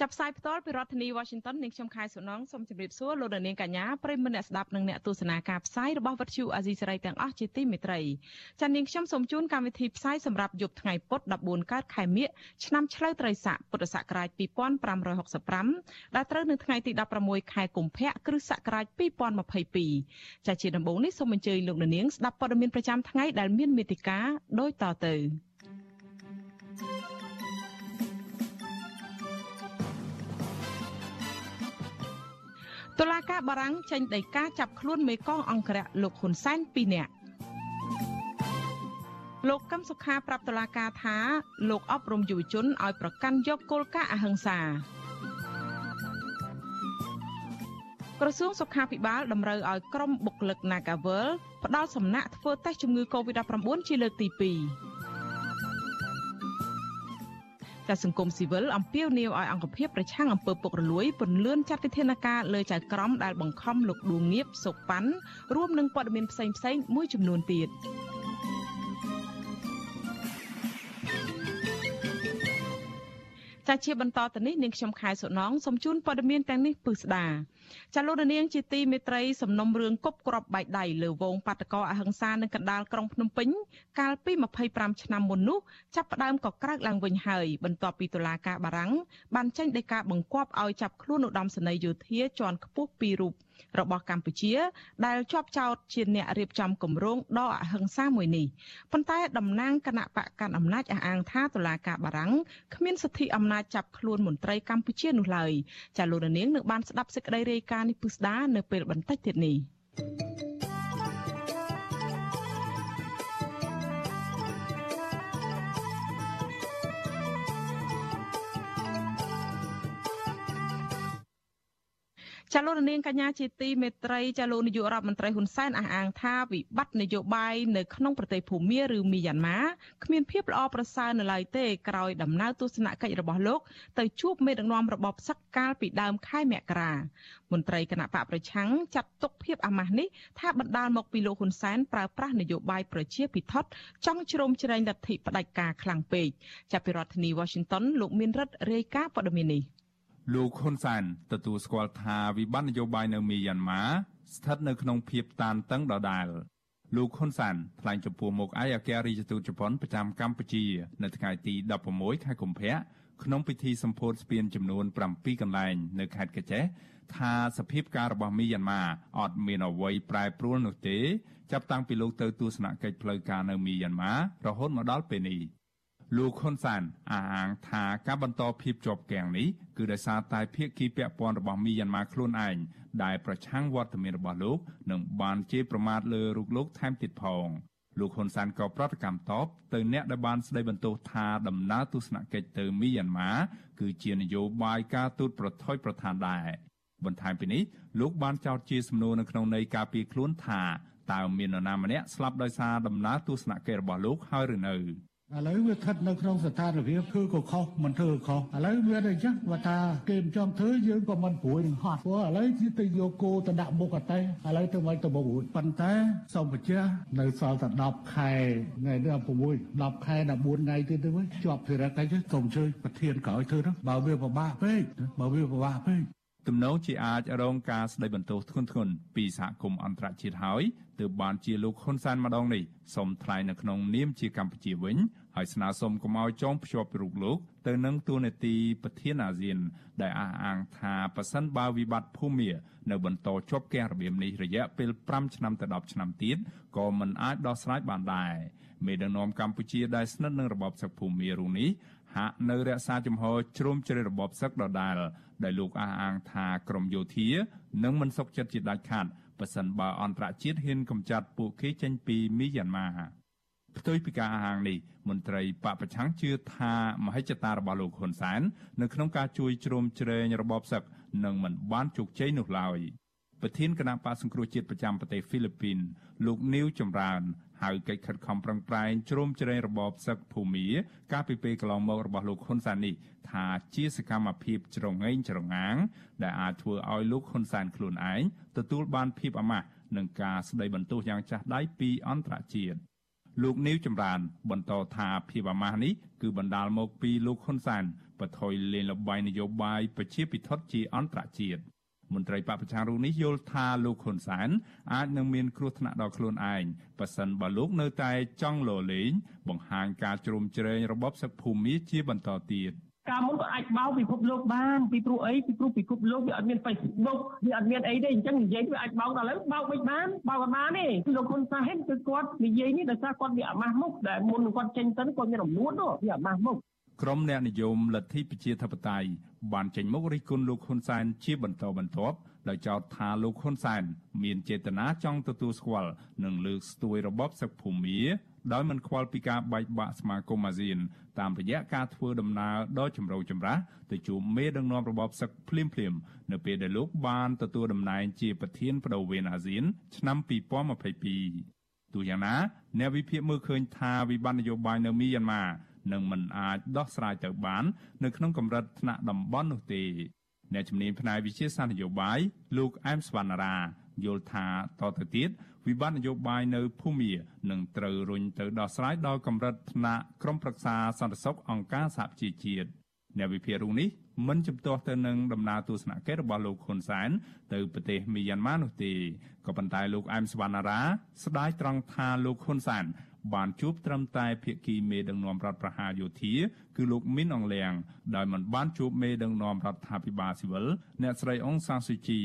ចាប់ផ្សាយផ្ទាល់ពីរដ្ឋធានី Washington នាងខ្ញុំខែសុណងសូមជម្រាបសួរលោកនាងកញ្ញាប្រិយមិត្តអ្នកស្ដាប់និងអ្នកទស្សនាការផ្សាយរបស់វិទ្យុអាស៊ីសេរីទាំងអស់ជាទីមេត្រីចា៎នាងខ្ញុំសូមជូនកម្មវិធីផ្សាយសម្រាប់យប់ថ្ងៃពុធ14កើតខែមិញឆ្នាំឆ្លូវត្រីស័កពុទ្ធសករាជ2565ដែលត្រូវនៅថ្ងៃទី16ខែកុម្ភៈគ្រិស្តសករាជ2022ចា៎ជាដំបូងនេះសូមអញ្ជើញលោកនាងស្ដាប់ព័ត៌មានប្រចាំថ្ងៃដែលមានមេតិការដូចតទៅ តុលាការបារាំងចេញដីកាចាប់ខ្លួនមេកងអង្គរៈលោកហ៊ុនសែន2នាក់លោកកឹមសុខាប្រាប់តុលាការថាលោកអប់រំយុវជនឲ្យប្រកាន់យកគោលការណ៍អហិង្សាក្រសួងសុខាភិបាលតម្រូវឲ្យក្រុមបុគ្គលិក Nagavel ផ្ដល់សំណាក់ធ្វើតេស្តជំងឺ Covid-19 ជាលើកទី2 ចាសង្គមស៊ីវិលអំពាវនាវឲ្យអង្គភាពប្រឆាំងអំពើពុករលួយពន្លឿនចាត់វិធានការលើចៅក្រមដែលបង្ខំលោកដួងងៀបសុកប៉ាន់រួមនឹងព័ត៌មានផ្សេងផ្សេងមួយចំនួនទៀត ចាជាបន្តទៅនេះនាងខ្ញុំខែសុណងសូមជូនព័ត៌មានទាំងនេះពឹស្ដាចាលោកនាងជាទីមេត្រីសំណុំរឿងគប់ក្របបែកដៃលើវងបាតកោអហិង្សានៅកណ្ដាលក្រុងភ្នំពេញកាលពី25ឆ្នាំមុននោះចាប់ផ្ដើមក៏ក្រើកឡើងវិញហើយបន្ទាប់ពីតុលាការបារាំងបានចេញដីកាបង្គាប់ឲ្យចាប់ខ្លួនឧត្តមសេនីយ៍យោធាជាន់ខ្ពស់ពីររូប របស់កម្ពុជា ដែលជាប់ចោតជាអ្នករៀបចំគម្រោងដកអហិង្សាមួយនេះប៉ុន្តែតំណាងគណៈបកកាន់អំណាចអះអាងថាតុលាការបារាំងគ្មានសិទ្ធិអំណាចចាប់ខ្លួនមន្ត្រីកម្ពុជានោះឡើយចាលោកនាងនឹងបានស្ដាប់សេចក្តីរាយការណ៍នេះពុស្ដានៅពេលបន្តិចទៀតនេះ thank you ចាលោកនាងកញ្ញាជាទីមេត្រីចាលោកនាយករដ្ឋមន្ត្រីហ៊ុនសែនអះអាងថាវិបត្តិនយោបាយនៅក្នុងប្រទេសភូមាឬមីយ៉ាន់ម៉ាគ្មានភាពល្អប្រសើរនៅឡើយទេក្រោយដំណើរទស្សនកិច្ចរបស់លោកទៅជួបមេដឹកនាំរបបសឹកកាលពីដើមខែមករាមន្ត្រីគណៈបកប្រឆាំងចាត់ទុកភាពអាម៉ាស់នេះថាបណ្ដាលមកពីលោកហ៊ុនសែនប្រើប្រាស់នយោបាយប្រជាពិធចង់ជ្រោមជ្រែងលទ្ធិផ្ដាច់ការខ្លាំងពេកចាប់ពីរដ្ឋធានី Washington លោកមានរិទ្ធរាយការណ៍ព័ត៌មាននេះ លោកហ៊ុនសែនទទួលស្គាល់ថាវិបត្តិនយោបាយនៅមីយ៉ាន់ម៉ាស្ថិតនៅក្នុងភាពតានតឹងដដែល លោកហ៊ុនសែនថ្លែងចំពោះមុខឯកអគ្គរដ្ឋទូតជប៉ុនប្រចាំកម្ពុជា នៅថ្ងៃទី16ខែកុម្ភៈក្នុងពិធីសម្ពោធស្ពានចំនួន7កន្លែងនៅខេត្តកញ្ចេះថាសភាពការរបស់មីយ៉ាន់ម៉ាអត់មានអ្វីប្រែប្រួលនោះទេ ចាប់តាំងពីលោកទៅទស្សនកិច្ចផ្លូវការនៅមីយ៉ាន់ម៉ារហូតមកដល់ពេលនេះ លោកហ៊ុនសានអះអាងថាការបន្តភាពជាប់គាំងនេះគឺដោយសារតែភាគីពាក់ព័ន្ធរបស់មីយ៉ាន់ម៉ាខ្លួនឯងដែលប្រឆាំងវត្តមានរបស់លោកនិងបានជេរប្រមាថលើរូបលោកថែមទៀតផងលោកហ៊ុនសានក៏ប្រតិកម្មតបទៅអ្នកដែលបានស្ដីបន្ទោសថាដំណើរទស្សនកិច្ចទៅមីយ៉ាន់ម៉ាគឺជានយោបាយការទូតប្រថុយប្រឋានដែរបន្ថែមពីនេះលោកបានចោទជាសំណួរនៅក្នុងន័យការពីខ្លួនថាតើមាននរណាម្នាក់ស្លាប់ដោយសារដំណើរទស្សនកិច្ចរបស់លោកហើយឬនៅ ឥឡូវវាស្ថិតនៅក្នុងស្ថានភាពធ្វើក៏ខុសមិនធ្វើក៏ខុសឥឡូវវាតែអញ្ចឹងបើថាគេមិនចង់ធ្វើយើងក៏មិនព្រួយនឹងហត់ព្រោះឥឡូវគឺទៅយកគោទៅដាក់មុខអតេឥឡូវទៅមិនទៅមករួចប៉ុន្តែសូមបញ្ជាក់នៅសល់តែ10ខែថ្ងៃនេះ6 10ខែ14ថ្ងៃទៀតទៅវិញជាប់ភារកិច្ចសូមអញ្ជើញប្រធានក្រោយធ្វើទៅបើវាពិបាកពេកបើវាពិបាកពេក ទំនោរជាអាចរងការស្ដីបន្ទោសធ្ងន់ធ្ងរពីសហគមន៍អន្តរជាតិហើយទើបបានជាលោកហ៊ុនសែនម្ដងនេះសូមថ្លែងនៅក្នុងនាមជាកម្ពុជាវិញហើយស្នើសុំកុំឲ្យចងភ្ជាប់រូបលោកទៅនឹងទូនាទីប្រធានអាស៊ាន ដែលអះអាងថាប៉ះសិនបើវិបត្តិភូមិនៅបន្តជាប់គាំងរបៀបនេះរយៈពេល5ឆ្នាំទៅ10ឆ្នាំទៀតក៏មិនអាចដោះស្រាយបានដែរមេដឹកនាំកម្ពុជាដែលស្និទ្ធនឹងរបបសឹកភូមិរូបនេះ ហាក់នៅរក្សាជំហរជ្រុំជ្រែករបបសឹកដដាលដែលលោកអះអាងថាក្រមយោធានឹងមិនសុខចិត្តជាដាច់ខាតប៉ះសិនបើអន្តរជាតិហ៊ានកម្ចាត់ពួកគេចេញពីមីយ៉ាន់ម៉ាផ្ទុយពីការអះអាងនេះមន្ត្រីបពប្រឆាំងជឿថាមហិច្ឆតារបស់លោកហ៊ុនសែននៅក្នុងការជួយជ្រោមជ្រែងរបបសឹកនឹងមិនបានជោគជ័យនោះឡើយប្រធានគណៈបកសង្គ្រោះជាតិប្រចាំប្រទេសហ្វីលីពីនលោកនីវចម្រើន ហៅកិច្ចខិតខំប្រឹងប្រែងជ្រោមជ្រែងរបបសឹកភូមាកាលពីពេលកន្លងមករបស់លោកហ៊ុនសែននេះថាជាសកម្មភាពច្រងែងច្រងាង ដែលអាចធ្វើឲ្យលោកហ៊ុនសែនខ្លួនឯងទទួលបានភាពអាម៉ាស់នឹងការស្ដីបន្ទោសយ៉ាងចាស់ដៃពីអន្តរជាតិលោកនីវចម្រើន បន្តថាភាពអាម៉ាស់នេះគឺបណ្ដាលមកពីលោកហ៊ុនសែនបថុយលេងលបាយនយោបាយប្រជាពិធជាអន្តរជាតិ មន្ត្រីបពប្រឆាំងរូបនេះយល់ថាលោកហ៊ុនសែនអាចនឹងមានគ្រោះថ្នាក់ដល់ខ្លួនឯងប៉ះសិនបើលោកនៅតែចង់លលេងបង្ហាញការជ្រុំជ្រែងរបបសឹកភូមិជាបន្តទៀតកាលមុនក៏អាចបោកពិភពលោកបានពីព្រោះអីពីព្រោះពិភពលោកវាអត់មាន Facebook វាអត់មានអីទេអញ្ចឹងនិយាយវាអាចបោកដល់ឥឡូវបោកមិនបានបោកមិនបានទេលោកហ៊ុនសែនគឺគាត់និយាយនេះដោយសារគាត់វាអាម៉ាស់មុខដែលមុនគាត់ចេញទៅគាត់មានរំលួននោះវាអាម៉ាស់មុខ ក្រុមអ្នកនិយមលទ្ធិប្រជាធិបតេយ្យបានចេញមុខរិះគន់លោកហ៊ុនសែនជាបន្តបន្ទាប់ដោយចោទថាលោកហ៊ុនសែនមានចេតនាចង់ទទួលស្គាល់និងលើកស្ទួយរបបសឹកភូមាដោយមិនខ្វល់ពីការបែកបាក់សមាគមអាស៊ាន តាមរយៈការធ្វើដំណើរដ៏ចម្រូងចម្រាសទៅជួបមេដឹកនាំរបបសឹកភ្លាមភ្លាមនៅពេលដែលលោកបានទទួលតំណែងជាប្រធានបដូវវេនអាស៊ាន ឆ្នាំ2022ទូយ៉ាងណាអ្នកវិភាគមើលឃើញថាវិបត្តិនយោបាយនៅមីយ៉ាន់ម៉ា នឹងមិនអាចដោះស្រាយទៅបាន នៅក្នុងកម្រិតថ្នាក់តំបន់នោះទេអ្នកជំនាញផ្នែកវិទ្យាសាស្ត្រនយោបាយលោកអែមស្វណ្ណារាយល់ថាតទៅទៀតវិបត្តិនយោបាយនៅភូមានឹងត្រូវរុញទៅដោះស្រាយដល់កម្រិតថ្នាក់ក្រុមប្រឹក្សាសន្តិសុខអង្គការសហប្រជាជាតិអ្នកវិភាគរូបនេះមិនជំទាស់ទៅនឹងដំណើរទស្សនកិច្ចរបស់លោកហ៊ុនសែនទៅប្រទេសមីយ៉ាន់ម៉ានោះទេក៏ប៉ុន្តែលោកអែមសវណ្ណារាស្ដាយត្រង់ថាលោកហ៊ុនសែន បានជួបត្រឹមតែភាគីមេដឹកនាំរដ្ឋប្រហារយោធា គឺលោកមីនអងលៀងដោយមិនបានជួបមេដឹកនាំរដ្ឋាភិបាលស៊ីវិលអ្នកស្រីអងសានស៊ូជី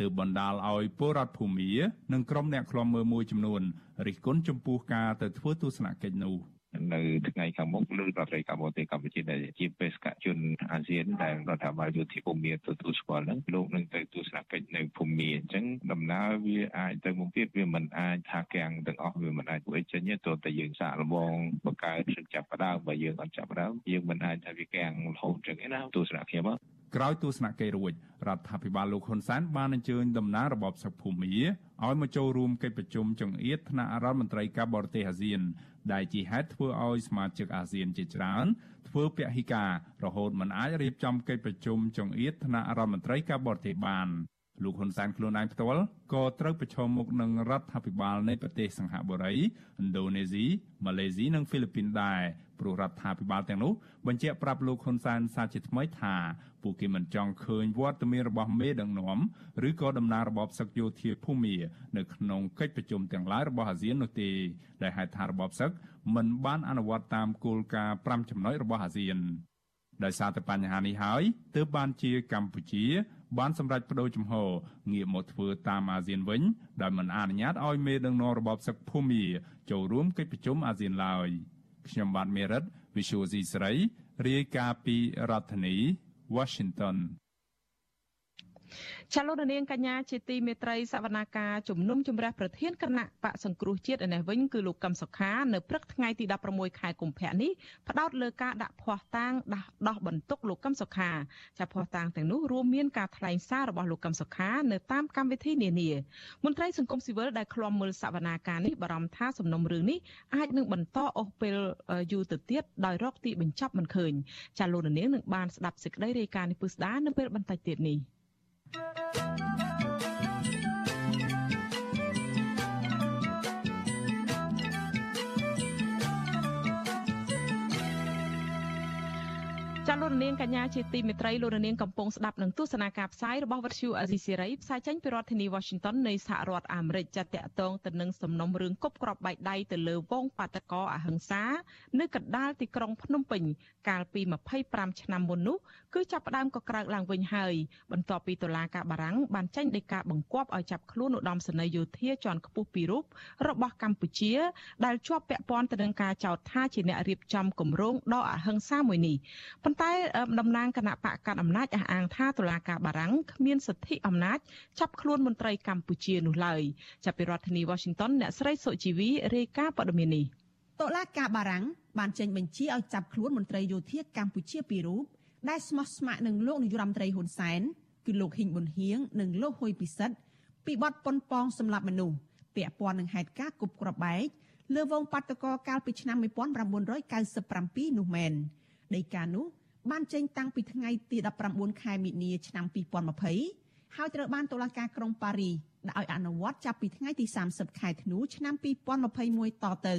ទើបបណ្ដាលឲ្យពលរដ្ឋភូមានិងក្រុមអ្នកខ្លំមើលមួយចំនួនរិះគន់ចំពោះការទៅធ្វើទស្សនកិច្ចនោះ។ នៅថ្ងៃខាងមុខលើរដ្ឋត្រីកម្ពុជាកម្ពុជាដែលជាបេសកជនអាស៊ានដែលរដ្ឋាភិបាលយោធាភូមិទទួលស្គាល់ហ្នឹងលោកនឹងទៅទស្សនកិច្ចនៅភូមិអញ្ចឹងដំណើរវាអាចទៅមុខទៀតវាមិនអាចថាកាំងទាំងអស់វាមិនអាចធ្វើចេញទេទោះតែយើងសាកល្បងបង្កើតឈឹកចាប់ផ្ដើមបើយើងអត់ចាប់ផ្ដើមយើងមិនអាចថាវាកាំងរហូតចឹងទេណាទស្សនកិច្ចម កក្រោយទស្សនកិច្ចរួចរដ្ឋាភិបាលលោកហ៊ុនសែនបានអញ្ជើញតំណាងរបបសឹកភូមិឲ្យមកចូលរួមកិច្ចប្រជុំចង្អៀតថ្នាក់រដ្ឋមន្ត្រីការបរទេសអាស៊ាន ដែលជាហេតុធ្វើឲ្យសមាជិកអាស៊ានជាច្រើនធ្វើពហិការរហូតមិនអាចរៀបចំកិច្ចប្រជុំចង្អៀតថ្នាក់រដ្ឋមន្ត្រីការបរទេសបាន លោកហ៊ុនសែនខ្លួនឯងផ្ទាល់ក៏ត្រូវប្រឈមមុខនឹងរដ្ឋាភិបាលនៃប្រទេសសង្ហបុរីឥណ្ឌូនេស៊ីម៉ាឡេស៊ីនិងហ្វីលីពីនដែរព្រោះរដ្ឋាភិបាលទាំងនោះបញ្ជាក់ប្រាប់លោកហ៊ុនសែនសារជាថ្មីថាពួកគេមិនចង់ឃើញវត្តមានរបស់មេដឹកនាំឬក៏តំណាងរបបសឹកយោធាភូមានៅក្នុងកិច្ចប្រជុំទាំងឡាយរបស់អាស៊ាននោះទេដែលហេតុថារបបសឹកមិនបានអនុវត្តតាមគោលការណ៍5ចំណុចរបស់អាស៊ានដោយសារតែបញ្ហានេះហើយទើបបានជាកម្ពុជា បានសម្រេចបដូរជំហរងាកមកធ្វើតាមអាស៊ានវិញដោយមិនអនុញ្ញាតឲ្យមេដឹកនាំរបបសឹកភូមាចូលរួមកិច្ចប្រជុំអាស៊ានឡើយខ្ញុំបាទមេរិត Visual C ស្រីរាយការណ៍ពីរដ្ឋធានី Washington ចាលោកនាងកញ្ញាជាទីមេត្រីសវនាការជំនុំជម្រះប្រធានគណៈបកសង្គ្រោះជាតិឯនេះវិញគឺលោកកឹមសុខានៅព្រឹកថ្ងៃទី16ខែកុម្ភៈនេះផ្ដោតលើការដាក់ភ័ស្តុតាងដោះដោះបន្ទុកលោកកឹមសុខាចាភ័ស្តុតាងទាំងនោះរួមមានការថ្លែងសាររបស់លោកកឹមសុខានៅតាមកម្មវិធីនានាមន្ត្រីសង្គមស៊ីវិលដែលឃ្លាំមើលសវនាការនេះបារម្ភថាសំណុំរឿងនេះអាចនឹងបន្តអស់ពេលយូរទៅទៀតដោយរកទីបញ្ចប់មិនឃើញចាលោកនាងនឹងបានស្ដាប់សេចក្តីរាយការណ៍នេះពឹស្ដានៅពេលបន្តិចទៀតនេះ។ Thank you. ចាលោករនាងកញ្ញាជាទីមេត្រីលោករនាងកំពុងស្ដាប់នឹងទស្សនាការផ្សាយរបស់វិទ្យុអេស៊ីសេរីផ្សាយចេញពីរដ្ឋធានី Washington នៃសហរដ្ឋអាមេរិកចាត់តាក់ទងទៅនឹងសំណុំរឿងគប់ក្របបែកដៃទៅលើវងបាតកោអហិង្សា នៅកណ្ដាលទីក្រុងភ្នំពេញកាលពី25ឆ្នាំមុននោះគឺចាប់ផ្ដើមកក្រើកឡើងវិញហើយបន្ទាប់ពីតុលាការបារាំងបានចេញដីកាបង្គាប់ឲ្យចាប់ខ្លួនឧត្តមសេនីយ៍យោធាជាន់ខ្ពស់ពីររូបរបស់កម្ពុជា ដែលជាប់ពាក់ព័ន្ធទៅនឹងការចោទថាជាអ្នករៀបចំគម្រោងដកអហិង្សាមួយនេះប៉ុន្តែតំណាងគណៈបកកាត់អំណាចអះអាងថាតុលាការបារាំងគ្មានសិទ្ធិអំណាចចាប់ខ្លួនមន្ត្រីកម្ពុជានោះឡើយចាប់ពីរដ្ឋធានី Washington អ្នកស្រីសុជីវីរាយការណ៍ព័ត៌មាននេះតុលាការបារាំងបានចេញបញ្ជាឲ្យចាប់ខ្លួនមន្ត្រីយោធាកម្ពុជាពីររូបដែលស្មោះស្ម័គ្រនឹងលោកនាយរដ្ឋមន្ត្រីហ៊ុនសែនគឺលោកហ៊ីងប៊ុនហៀងនិងលោកហ៊ុយពិសិដ្ឋពីបទប៉ុនប៉ងសម្លាប់មនុស្សពាក់ព័ន្ធនឹងហេតុការណ៍គប់ក្របបែកលើវងបាតកោកាលពីឆ្នាំ1997នោះមែនដីកានោះ បានចេញតាំងពីថ្ងៃទី19ខែមិនិនាឆ្នាំ2020ហើយត្រូវបានតុលាការក្រុងប៉ារីដាក់ឲ្យអនុវត្តចាប់ពីថ្ងៃទី30ខែធ្នូឆ្នាំ2021តទៅ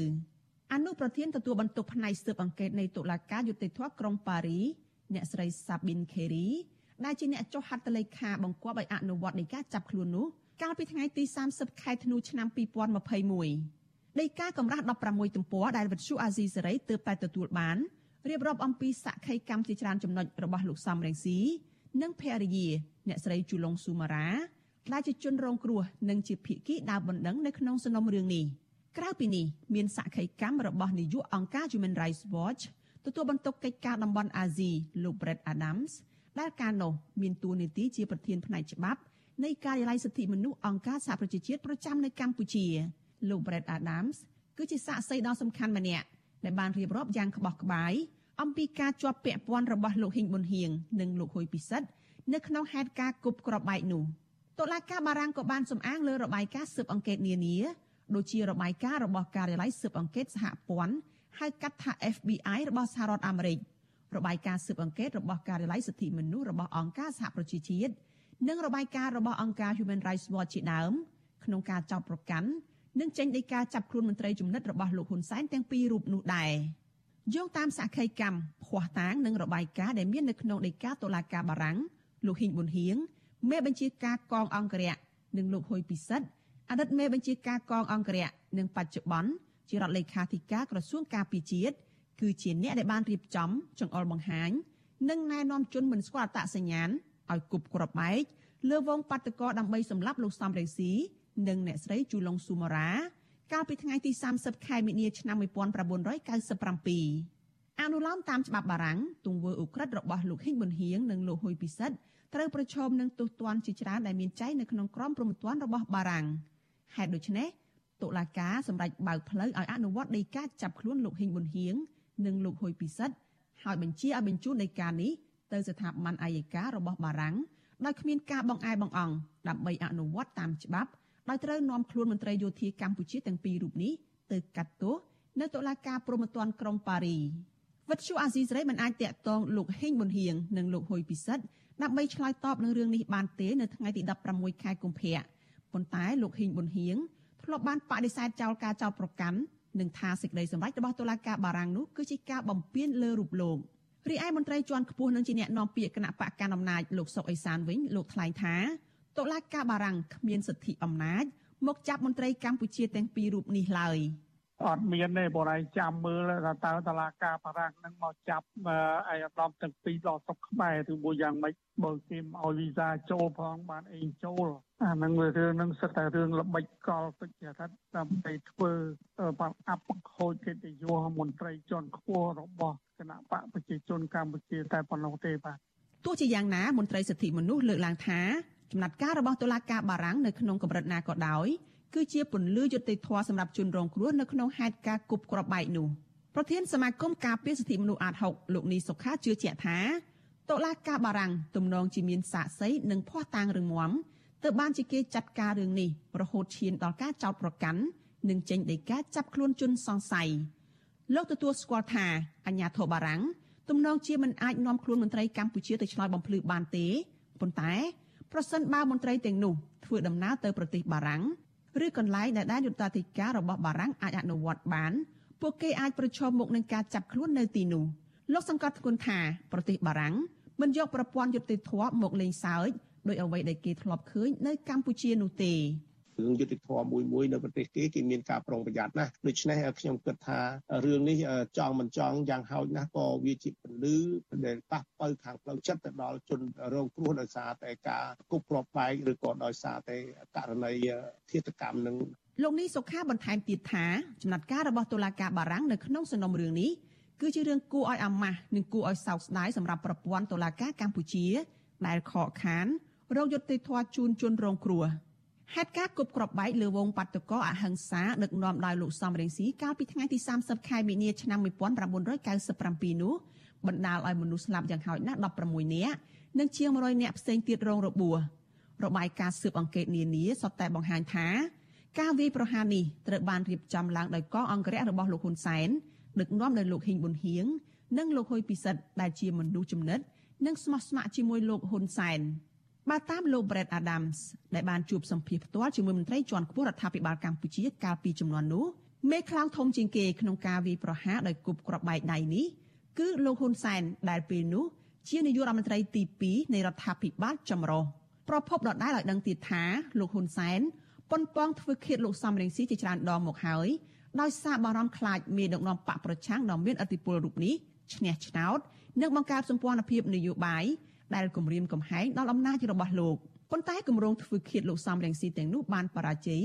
អនុប្រធានទទួលបន្ទុកផ្នែកស៊ើបអង្កេតនៃតុលាការយុតិធធក្រុងប៉ារីអ្នកស្រី Sabin Kheri ដែលជាអ្នកចុះហត្ថលេខាបង្គាប់ឲ្យអនុវត្តនៃការចាប់ខ្លួននោះកាលពីថ្ងៃទី30ខែធ្នូឆ្នាំ2021ដីកាកម្រាស់16ទំព័រដែលវិទ្យុអាស៊ីសេរីទើបតែទទួលបាន រៀបរាប់អំពីសក្ខីកម្មជាច្រើនចំណុចរបស់លោកសំរងស៊ីនិងភរិយា អ្នកស្រីជូឡុងស៊ូម៉ារ៉ាដែលជាជនរងគ្រោះនិងជាភៀកគីដើមបណ្ដឹងនៅក្នុងសំណុំរឿងនេះក្រៅពីនេះមានសក្ខីកម្មរបស់នាយកអង្គការ Human Rights Watch ទទួលបន្ទុកកិច្ចការតំបន់អាស៊ីលោក Brett Adams ដែលកាលនោះមានតួនាទីជាប្រធានផ្នែកច្បាប់នៃការិយាល័យសិទ្ធិមនុស្សអង្គការសហប្រជាជាតិប្រចាំនៅកម្ពុជាលោក Brett Adams គឺជាសាក្សីដ៏សំខាន់ម្នាក់ ដែលបានរៀបរាប់យ៉ាងក្បោះក្បាយអំពីការជាប់ពាក់ព័ន្ធរបស់លោកហ៊ីងប៊ុនហៀងនិងលោកហ៊ុយពិសិដ្ឋនៅក្នុងហេតុការណ៍គប់ក្របបែកនោះតុលាការបារាំងក៏បានសំអាងលើរបាយការណ៍ស៊ើបអង្កេតនានាដូចជារបាយការណ៍របស់ការិយាល័យស៊ើបអង្កេតសហព័ន្ធហៅកាត់ថា FBI របស់សហរដ្ឋអាមេរិករបាយការណ៍ស៊ើបអង្កេតរបស់ការិយាល័យសិទ្ធិមនុស្សរបស់អង្គការសហប្រជាជាតិនិងរបាយការណ៍របស់អង្គការ Human Rights Watch ជាដើមក្នុងការចោទប្រកាន់ និងចេញដីកាចាប់ខ្លួនមន្ត្រីជំនិតរបស់លោកហ៊ុនសែនទាំងពីររូបនោះដែរយោងតាមសក្ខីកម្មភ័ស្តុតាងនិងរបាយការណ៍ដែលមាននៅក្នុងដីកាតុលាការបារាំងលោកហ៊ីងប៊ុនហៀងមេបញ្ជាការកងអង្គរៈនិងលោកហ៊ុយពិសិដ្ឋអតីតមេបញ្ជាការកងអង្គរៈនិងបច្ចុប្បន្នជារដ្ឋលេខាធិការក្រសួងការពារជាតិគឺជាអ្នកដែលបានរៀបចំចង្អុលបង្ហាញ និងណែនាំជនមិនស្គាល់អត្តសញ្ញាណឲ្យគប់ក្របបែកលើវងបាតកោដើម្បីសម្លាប់លោកសំរងស៊ី និងអ្នកស្រីជូឡុងស៊ូម៉ារ៉ាកាលពីថ្ងៃទី30ខែមិនិនាឆ្នាំ1997អនុលោមតាមច្បាប់បារាំងទង្វើឧក្រិដ្ឋរបស់លោកហ៊ីងប៊ុនហៀងនិងលោកហ៊ុយពិសិដ្ឋត្រូវប្រឈមនឹងទោសទណ្ឌជាច្រើនដែលមានចែងនៅក្នុងក្រមព្រហ្មទណ្ឌរបស់បារាំងហេតុដូច្នេះតុលាការសម្រេចបើកផ្លូវឲ្យអនុវត្តដីកាចាប់ខ្លួនលោកហ៊ីងប៊ុនហៀងនិងលោកហ៊ុយពិសិដ្ឋហើយបញ្ជាឲ្យបញ្ជូនដីកានេះទៅស្ថាប័នអัยការរបស់បារាំងដោយគ្មានការបង្អែបង្អង់ដើម្បីអនុវត្តតាមច្បាប់ ដោយត្រូវនាំខ្លួនមន្ត្រីយោធាកម្ពុជាទាំងពីររូបនេះទៅកាត់ទោសនៅតុលាការព្រហ្មទណ្ឌក្រុងប៉ារីវិទ្យុអាស៊ីសេរីមិនអាចតាក់ទងលោកហេងប៊ុនហៀងនិងលោកហ៊ុយពិសិដ្ឋដើម្បីឆ្លើយតបនឹងរឿងនេះបានទេនៅថ្ងៃទី16ខែកុម្ភៈប៉ុន្តែលោកហ៊ីងប៊ុនហៀងធ្លាប់បានបដិសេធចោលការចោទប្រកាន់និងថាសេចក្តីសម្រេចរបស់តុលាការបារាំងនោះគឺជាការបំពានលើរូបលោករីឯមន្ត្រីជាន់ខ្ពស់នឹងជាអ្នកនាំពាក្យគណៈបកកណ្ដាលអំណាចលោកសុកអេសានវិញលោកថ្លែងថា តុលាការបារាំងគ្មានសិទ្ធិអំណាចមកចាប់មន្ត្រីកម្ពុជាទាំងពីររូបនេះឡើយ។អត់មានទេបងឯងចាំមើលថាតើតឡាការបារាំងនឹងមកចាប់ឯអាដាមទាំងពីរដល់ស្រុកខ្មែរឬមួយយ៉ាងម៉េចបើគេឲ្យវីសាចូលផងបានអីចូលអាហ្នឹងវារឿងហ្នឹងសិតតែរឿងល្បិចកលទុច្ចរិតដើម្បីធ្វើបានអាប់ខូចកិត្តិយសមន្ត្រីជាន់ខ្ពស់របស់គណៈបកប្រជាជនកម្ពុជាតែប៉ុណ្ណោះទេបាទទោះជាយ៉ាងណាមន្ត្រីសិទ្ធិមនុស្សលើកឡើងថា ចំណាត់ការរបស់តុលាការបារាំងនៅក្នុងកម្រិតណាក៏ដោយគឺជាពន្លឺយុត្តិធម៌សម្រាប់ជនរងគ្រោះនៅក្នុងហេតុការណ៍គប់គ្រាប់បែកនោះប្រធានសមាគមការពារសិទ្ធិមនុស្សអាត6លោកនីសុខាជឿជាក់ថាតុលាការបារាំងទំនងជាមានសាក្សីនិងភ័ស្តុតាងរឹងមាំទើបបានជាគេចាត់ការរឿងនេះរហូតឈានដល់ការចោទប្រកាន់និងចេញដីកាចាប់ខ្លួនជនសង្ស័យលោកទទួលស្គាល់ថាអាញាធរបារាំងទំនងជាមិនអាចនាំខ្លួនមន្ត្រីកម្ពុជាទៅឆ្លើយបំភ្លឺបានទេប៉ុន្តែ ប្រសិនបើមន្ត្រីទាំងនោះធ្វើដំណើរទៅប្រទេសបារាំងឬកន្លែងដែលដែនយុត្តាធិការរបស់បារាំងអាចអនុវត្តបានពួកគេអាចប្រឈមមុខនឹងការចាប់ខ្លួននៅទីនោះលោកសង្កត់ធ្ងន់ថាប្រទេសបារាំងមិនយកប្រព័ន្ធយុត្តិធម៌មកលេងសើចដោយអ្វីដែលគេធ្លាប់ឃើញនៅកម្ពុជានោះទេ រឿងយុតិធម៌មួយមួយនៅប្រទេសគេគេមានការប្រុងប្រយ័ត្នណាស់ដូច្នេះខ្ញុំគិតថារឿងនេះចង់មិនចង់យ៉ាងហោចណាស់ក៏វាជាពលឺដែលប៉ះបើខាងផ្លូវចិត្តទៅដល់ជនរងគ្រោះដោយសារតែការគប់គ្រាប់បែកឬក៏ដោយសារតែករណីឃាតកម្មនឹងលោកនេះសុខាបន្ថែមទៀតថាចំណាត់ការរបស់តុលាការបារាំងនៅក្នុងសំណុំរឿងនេះគឺជារឿងគួរឲ្យអាម៉ាស់និងគួរឲ្យសោកស្ដាយសម្រាប់ប្រព័ន្ធតុលាការកម្ពុជាដែលខកខានរោគយុត្តិធម៌ជូនជនរងគ្រោះ ហេតុការណ៍គប់ក្របបែកលើវងបាតុកោអហិង្សាដឹកនាំដោយលោកសំរងស៊ីកាលពីថ្ងៃទី30ខែមីនាឆ្នាំ1997នោះបណ្ដាលឲ្យមនុស្សស្លាប់យ៉ាងហោចណាស់16នាក់និងជាង100នាក់ផ្សេងទៀតរងរបួសរបាយការណ៍ស៊ើបអង្កេតនានាសុទ្ធតែបង្ហាញថាការវាយប្រហារនេះត្រូវបានរៀបចំឡើងដោយកងអង្គរៈរបស់លោកហ៊ុនសែនដឹកនាំដោយលោកហ៊ីងប៊ុនហៀងនិងលោកហ៊ុយពិសិដ្ឋដែលជាមនុស្សចំណិតនិងស្មោះស្ម័គ្រជាមួយលោកហ៊ុនសែន បើតាមលោក Brett Adams ដែលបានជួបសម្ភាសផ្ទាល់ជាមួយមន្ត្រីជាន់ខ្ពស់រដ្ឋាភិបាលកម្ពុជាកាលពីចំនួននោះមេខ្លោងធំជាងគេក្នុងការវាយប្រហារដោយគប់ក្របបែកដៃនេះគឺលោកហ៊ុនសែនដែលពេលនោះជានាយករដ្ឋមន្ត្រីទី2នៃរដ្ឋាភិបាលចម្រុះប្រពន្ធដដែលឲ្យដឹងទៀតថាលោកហ៊ុនសែនប៉ុនប៉ងធ្វើឃាតលោកសំរងស៊ីជាច្រើនដងមកហើយដោយសារបារម្ភខ្លាចមេដឹកនាំបកប្រឆាំងដ៏មានឥទ្ធិពលរូបនេះឈ្នះឆ្នោតនិងបង្កើតសម្ព័ន្ធភាពនយោបាយ ដែលគម្រាមកំហែងដល់អំណាចរបស់លោកប៉ុន្តែគម្រោងធ្វើឃាតលោកសំរងស៊ីទាំងនោះបានបរាជ័យ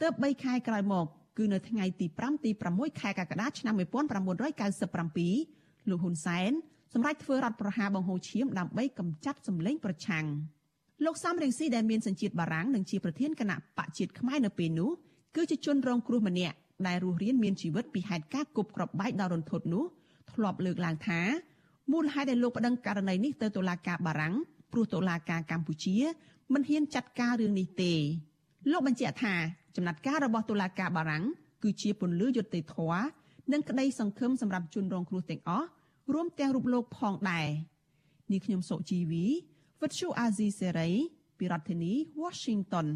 ទើប3ខែក្រោយមកគឺនៅថ្ងៃទី5ទី6ខែកក្កដាឆ្នាំ1997លោកហ៊ុនសែនសម្រាប់ធ្វើរដ្ឋប្រហារបង្ហូរឈាមដើម្បីកម្ចាត់សម្លេងប្រឆាំងលោកសំរងស៊ីដែលមានសញ្ជាតិបារាំងនិងជាប្រធានគណៈបកជាតិខ្មែរនៅពេលនោះគឺជាជនរងគ្រោះម្នាក់ដែលរស់រានមានជីវិតពីហេតុការណ៍គប់ក្របបែកដល់រន្ធត់នោះធ្លាប់លើកឡើងថា មូលហេតុដែលលោកប្តឹងករណីនេះទៅតុលាការបារាំងព្រោះតុលាការកម្ពុជាមិនហ៊ានចាត់ការរឿងនេះទេលោកបញ្ជាក់ថាចំណាត់ការរបស់តុលាការបារាំងគឺជាពន្លឺយុត្តិធម៌និងក្តីសង្ឃឹមសម្រាប់ជនរងគ្រោះទាំងអស់រួមទាំងរូបលោកផងដែរនេះខ្ញុំសុជីវីវិទ្យុអាស៊ីសេរីពីរដ្ឋធានី Washington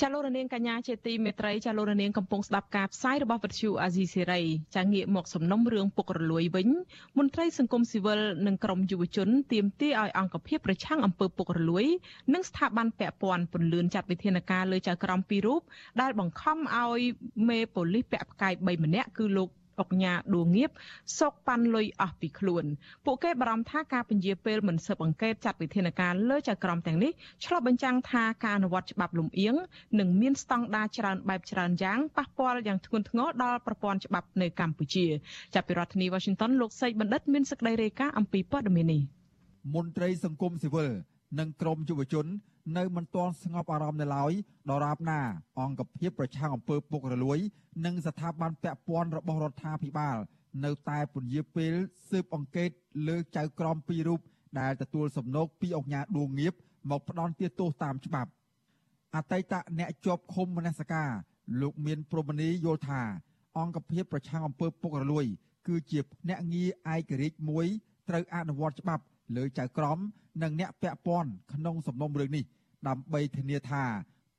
ចាលោករនាងកញ្ញាជាទីមេត្រីចាលោករនាងកំពុងស្ដាប់ការផ្សាយរបស់វិទ្យុអាស៊ីសេរីចាងាកមកសំណុំរឿងពុករលួយវិញមន្ត្រីសង្គមស៊ីវិលនិងក្រមយុវជនទាមទារឲ្យអង្គភាពប្រឆាំងអំពើពុករលួយ និងស្ថាប័នពាក់ព័ន្ធពន្លឿនចាត់វិធានការលើចៅក្រមពីររូបដែលបង្ខំឲ្យមេប៉ូលីសពាក់ផ្កាយ3ម្នាក់គឺលោក អុកញ៉ាដួងងៀបសោកប៉ាន់លុយអស់ពីខ្លួនពួកគេបារម្ភថាការពន្យាពេលមិនស៊ើបអង្កេតចាត់វិធានការលើចៅក្រមទាំងនេះឆ្លុះបញ្ចាំងថាការអនុវត្តច្បាប់លំអៀងនិងមានស្តង់ដារច្រើនបែបច្រើនយ៉ាងប៉ះពាល់យ៉ាងធ្ងន់ធ្ងរដល់ប្រព័ន្ធច្បាប់នៅកម្ពុជាចាប់ពីរដ្ឋធានី Washington លោកសេកបណ្ឌិតមានសេចក្តីរាយការណ៍អំពីព័ត៌មាននេះមន្ត្រីសង្គមស៊ីវិលនិងក្រមយុវជន នៅមិនទាន់ស្ងប់អារម្មណ៍នៅឡើយដរាបណា អង្គភាពប្រឆាំងអំពើពុករលួយ និងស្ថាប័នពាក់ព័ន្ធរបស់រដ្ឋាភិបាល នៅតែពន្យាពេលស៊ើបអង្កេតលើចៅក្រមពីររូបដែលទទួលសំណូកពីអង្គការដួងងៀបមកផ្ដន់ទាទោសតាមច្បាប់អតីតអ្នកជាប់ឃុំមនសការលោកមានព្រមនីយល់ថា អង្គភាពប្រឆាំងអំពើពុករលួយ គឺជាភ្នាក់ងារឯករាជ្យមួយត្រូវអនុវត្តច្បាប់ លើចៅក្រមនិងអ្នកពាក់ព័ន្ធក្នុងសំណុំរឿងនេះដើម្បីធានាថា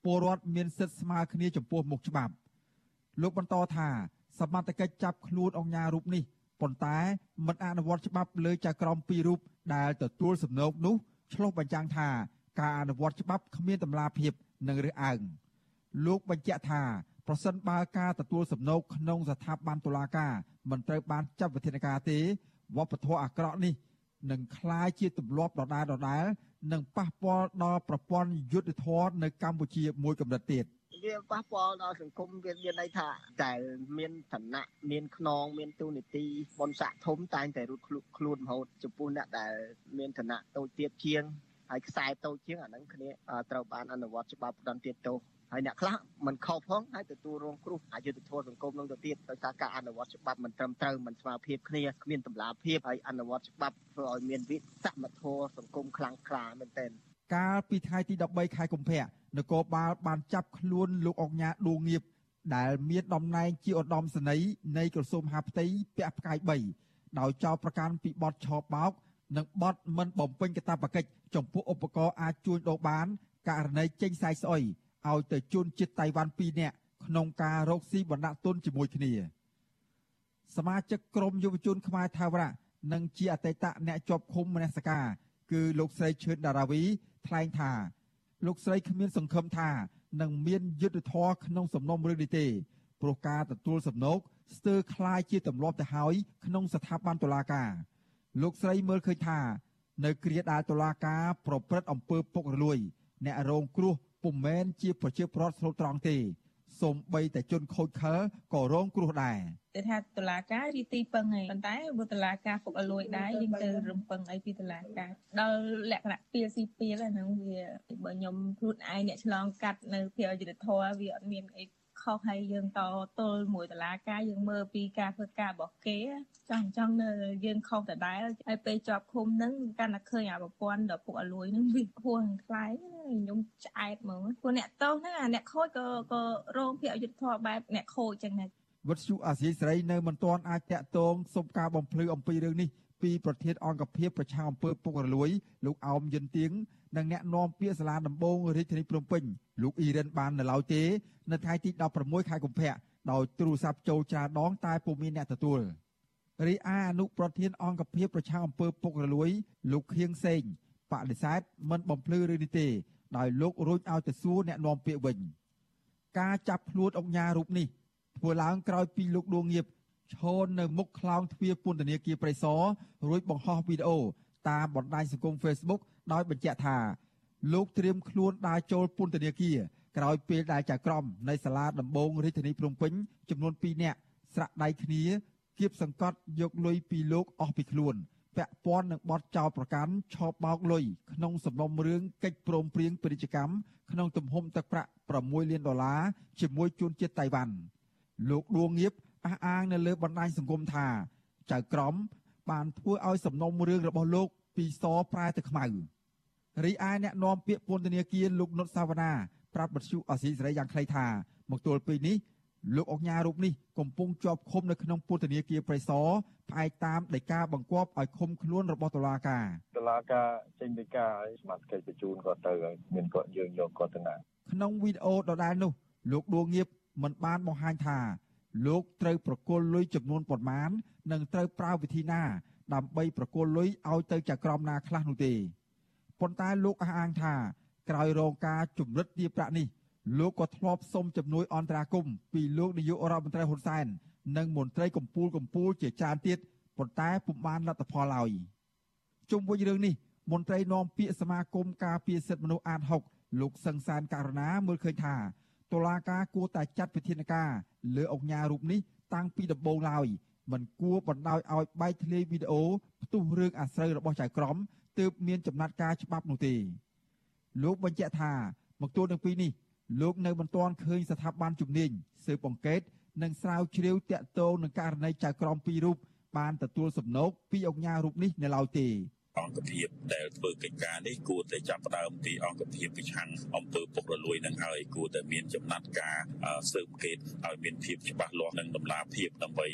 ពលរដ្ឋមានសិទ្ធិស្មើគ្នាចំពោះមុខច្បាប់លោកបន្តថាសមត្ថកិច្ចចាប់ខ្លួនអង្គការរូបនេះប៉ុន្តែមិនអនុវត្តច្បាប់លើចៅក្រមពីររូបដែលទទួលសំណូកនោះឆ្លុះបញ្ចាំងថាការអនុវត្តច្បាប់គ្មានតម្លាភាពនិងរើសអើងលោកបញ្ជាក់ថាប្រសិនបើការទទួលសំណូកក្នុងស្ថាប័នតុលាការមិនត្រូវបានចាត់វិធានការទេវប្បធម៌អាក្រក់នេះ នឹងคล้ายជាទម្លាប់ដដែលដដែលនិងប៉ះពាល់ដល់ប្រព័ន្ធយុត្តិធម៌នៅកម្ពុជាមួយកម្រិតទៀតវាប៉ះពាល់ដល់សង្គមវាមានន័យថាតែមានឋានៈមានខ្នងមានទូនីតិបនស័កធំតែងតែរត់ខ្លួនរហូតចំពោះអ្នកដែលមានឋានៈតូចទៀតជាងហើយខ្សែតូចជាងអាហ្នឹងគ្នាត្រូវបានអនុវត្តច្បាប់ផ្ដន្ទាទោស ហើយអ្នកខ្លះមិនខុសផងហើយទទួលរងគ្រោះអយុត្តិធម៌សង្គមនឹងទៅទៀតដោយសារការអនុវត្តច្បាប់មិនត្រឹមត្រូវមិនស្មើភាពគ្នាគ្មានតម្លាភាពហើយអនុវត្តច្បាប់ធ្វើឲ្យមានវិសមធម៌សង្គមខ្លាំងក្លាមែនទែនកាលពីថ្ងៃទី13ខែកុម្ភៈនគរបាលបានចាប់ខ្លួនលោកអង្ញាដួងងៀបដែលមានតំណែងជាឧត្តមសេនីយ៍នៃក្រសួងមហាផ្ទៃពាក់ផ្កាយ3ដោយចោទប្រកាន់ពីបទឆបោក និងបទមិនបំពេញកាតព្វកិច្ចចំពោះឧបករណ៍អាចជួញដូរបានករណីចេញសាយស្អុយ ឲ្យទៅជនជាតិតៃវ៉ាន់2នាក់ក្នុងការរកស៊ីបណ្ដាក់ទុនជាមួយគ្នា សមាជិកក្រុមយុវជនខ្មែរថាវរៈនិងជាអតីតអ្នកជាប់ឃុំមនសការគឺលោកស្រីឈឿនដារាវីថ្លែងថា លោកស្រីគ្មានសង្ឃឹមថានឹងមានយុទ្ធធរក្នុងសំណុំរឿងនេះទេព្រោះការទទួលសំណូកស្ទើរคล้ายជាទម្លាប់ទៅហើយក្នុងស្ថាប័នតុលាការលោកស្រីមើលឃើញថា នៅគ្រាដែលតុលាការប្រព្រឹត្តអំពើពុករលួយ អ្នករងគ្រោះ ពុំមែនជាប្រជាប្រដ្ឋស្លូតត្រង់ទេសូម្បីតែជនខូចខើក៏រងគ្រោះដែរគេថាតឡាការរីទីពឹងហើយប៉ុន្តែបើតឡាការពុកអលួយដែរយើងទៅរំពឹងអីពីតឡាការដល់លក្ខណៈពីលស៊ីពីលហ្នឹងវាបើខ្ញុំខ្លួនឯងអ្នកឆ្លងកាត់នៅភាគយុទ្ធធរវាអត់មានអី ខុសហើយយើងតទល់មួយតឡាការយើងមើលពីការធ្វើការរបស់គេចង់ចង់នៅយើងខុសដដែលហើយពេលជាប់ឃុំហ្នឹងកាន់តែឃើញអាប្រព័ន្ធដល់ពួកអលួយហ្នឹងវាហួងខ្លាំងខ្ញុំឆ្អែតហ្មងព្រោះអ្នកតោសហ្នឹងអាអ្នកខូចក៏ក៏រងភាគយុទ្ធធរបែបអ្នកខូចចឹងដែរវិទ្យុអាស៊ីសេរីនៅមិនទាន់អាចតាក់ទងសុំការបំភ្លឺអំពីរឿងនេះពីប្រធានអង្គភិបប្រឆាំងអំពើពុករលួយលោកអោមយិនទៀង និងអ្នកនាំពាក្យសាលាដំបងរាជធានីភ្នំពេញលោកអ៊ីរ៉ានបាននៅឡើយទេនៅថ្ងៃទី16ខែកុម្ភៈដោយទូរស័ព្ទចូលច្រើនដងតែពុំមានអ្នកទទួលរីឯអនុប្រធានអង្គភិបប្រឆាំងអំពើពុករលួយ លោកខៀងសេងបដិសេធមិនបំភ្លឺរឿងនេះទេដោយលោករួចឲ្យទៅសួរអ្នកនាំពាក្យវិញការចាប់ខ្លួនអង្គញារូបនេះធ្វើឡើងក្រោយពីលោកដួងងៀបឈរនៅមុខខ្លោងទ្វារពន្ធនាគារព្រៃសររួចបង្ហោះវីដេអូតាមបណ្ដាញសង្គម Facebook ដោយបញ្ជាក់ថាលោកត្រៀមខ្លួនដើរចូលពន្ធនាគារក្រោយពេលដែលចៅក្រមនៃសាលាដំបងរាជធានីភ្នំពេញចំនួន2នាក់ស្រាក់ដៃគ្នាគៀបសង្កត់យកលុយពីលោកអស់ពីខ្លួនពាក់ព័ន្ធនឹងបទចោទប្រកាន់ឆោបបោកលុយក្នុងសំណុំរឿងកិច្ចព្រមព្រៀងពាណិជ្ជកម្មក្នុងទំហំទឹកប្រាក់6លានដុល្លារជាមួយជនជាតិតៃវ៉ាន់លោកដួងងៀបអះអាងនៅលើបណ្ដាញសង្គមថាចៅក្រមបានធ្វើឲ្យសំណុំរឿងរបស់លោកពីសប្រែទៅខ្មៅ រីឯអ្នកនាំពាក្យពន្ធនាគារលោកនុតសាវណ្ណាប្រាប់បទសុអសីសេរីយ៉ាងខ្លីថាមកទល់ពេលនេះលោកអុកញ៉ារូបនេះកំពុងជាប់ឃុំនៅក្នុងពន្ធនាគារព្រៃសរផ្អែកតាមដីកាបង្គាប់ឲ្យឃុំខ្លួនរបស់តុលាការតុលាការចេញដីកាឲ្យសមាជិកបញ្ជូនគាត់ទៅហើយមានគាត់យើងយកគាត់ទៅណាក្នុងវីដេអូដដែលនោះ លោកដួងងៀបមិនបានបង្ហាញថា លោកត្រូវប្រគល់លុយចំនួនប៉ុន្មាន និងត្រូវប្រើវិធីណា ដើម្បីប្រគល់លុយឲ្យទៅចក្រមណាខ្លះនោះទេ ប៉ុន្តែលោកអះអាងថាក្រោយរងការជំរិតទារប្រាក់នេះលោកក៏ធ្លាប់សុំជំនួយអន្តរាគមពីលោកនាយករដ្ឋមន្ត្រីហ៊ុនសែននិងមន្ត្រីកម្ពុជាកម្ពុជាជាច្រើនទៀតប៉ុន្តែពុំបានលទ្ធផលឡើយជុំវិញរឿងនេះមន្ត្រីនាំពាក្យសមាគមការពារសិទ្ធិមនុស្សអាត6លោកសឹងសានករណាមើលឃើញថាតុលាការគួរតែចាត់វិធានការលើអង្គញារូបនេះតាំងពីដំបូងឡើយមិនគួរបណ្ដោយឲ្យបែកធ្លាយវីដេអូផ្ទុះរឿងអាស្រូវរបស់ចៅក្រម ទើបមានចំណាត់ការច្បាប់នោះទេលោកបញ្ជាក់ថាមកទល់នឹងពេលនេះលោកនៅមិនទាន់ឃើញស្ថាប័នជំនាញស៊ើបអង្កេតនិងស្រាវជ្រាវតាក់ទងនឹងករណីចៅក្រមពីររូបបានទទួលសំណូកពីអង្គការរូបនេះនៅឡើយទេ អង្គភាពដែលធ្វើកិច្ចការនេះគួរតែចាប់ផ្ដើមពីអង្គភាពប្រឆាំងអំពើពុករលួយនឹងហើយគួរតែមានចំណាត់ការស៊ើបអង្កេតឲ្យមានភាពច្បាស់លាស់និងតម្លាភាពដើម្បី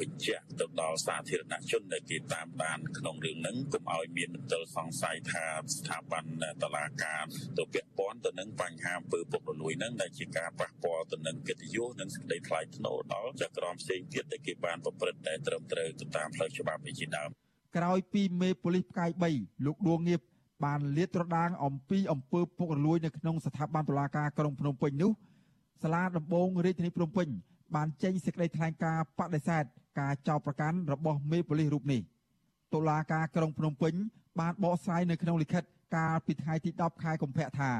បញ្ជាក់ទៅដល់សាធារណជនដែលគេតាមដានក្នុងរឿងហ្នឹងកុំឲ្យមានមន្ទិលសង្ស័យថាស្ថាប័នតឡាការទៅពាក់ព័ន្ធទៅនឹងបញ្ហាអំពើពុករលួយហ្នឹងដែលជាការប៉ះពាល់ទៅនឹងកិត្តិយសនិងសេចក្តីថ្លៃថ្នូរដល់ចក្រមផ្សេងទៀតដែលគេបានប្រព្រឹត្តតែត្រឹមត្រូវទៅតាមផ្លូវច្បាប់ជាដើម ក្រោយពីមេប៉ូលីសផ្កាយ3លោកដួងងៀបបានលាតត្រដាងអំពីអំពើពុករលួយនៅក្នុងស្ថាប័នតុលាការក្រុងភ្នំពេញនោះសាលាដំបងរាជធានីភ្នំពេញបានចេញសេចក្តីថ្លែងការណ៍បដិសេធការចោទប្រកាន់របស់មេប៉ូលីសរូបនេះតុលាការក្រុងភ្នំពេញបានបកស្រាយនៅក្នុងលិខិតកាលពីថ្ងៃទី10ខែកុម្ភៈថា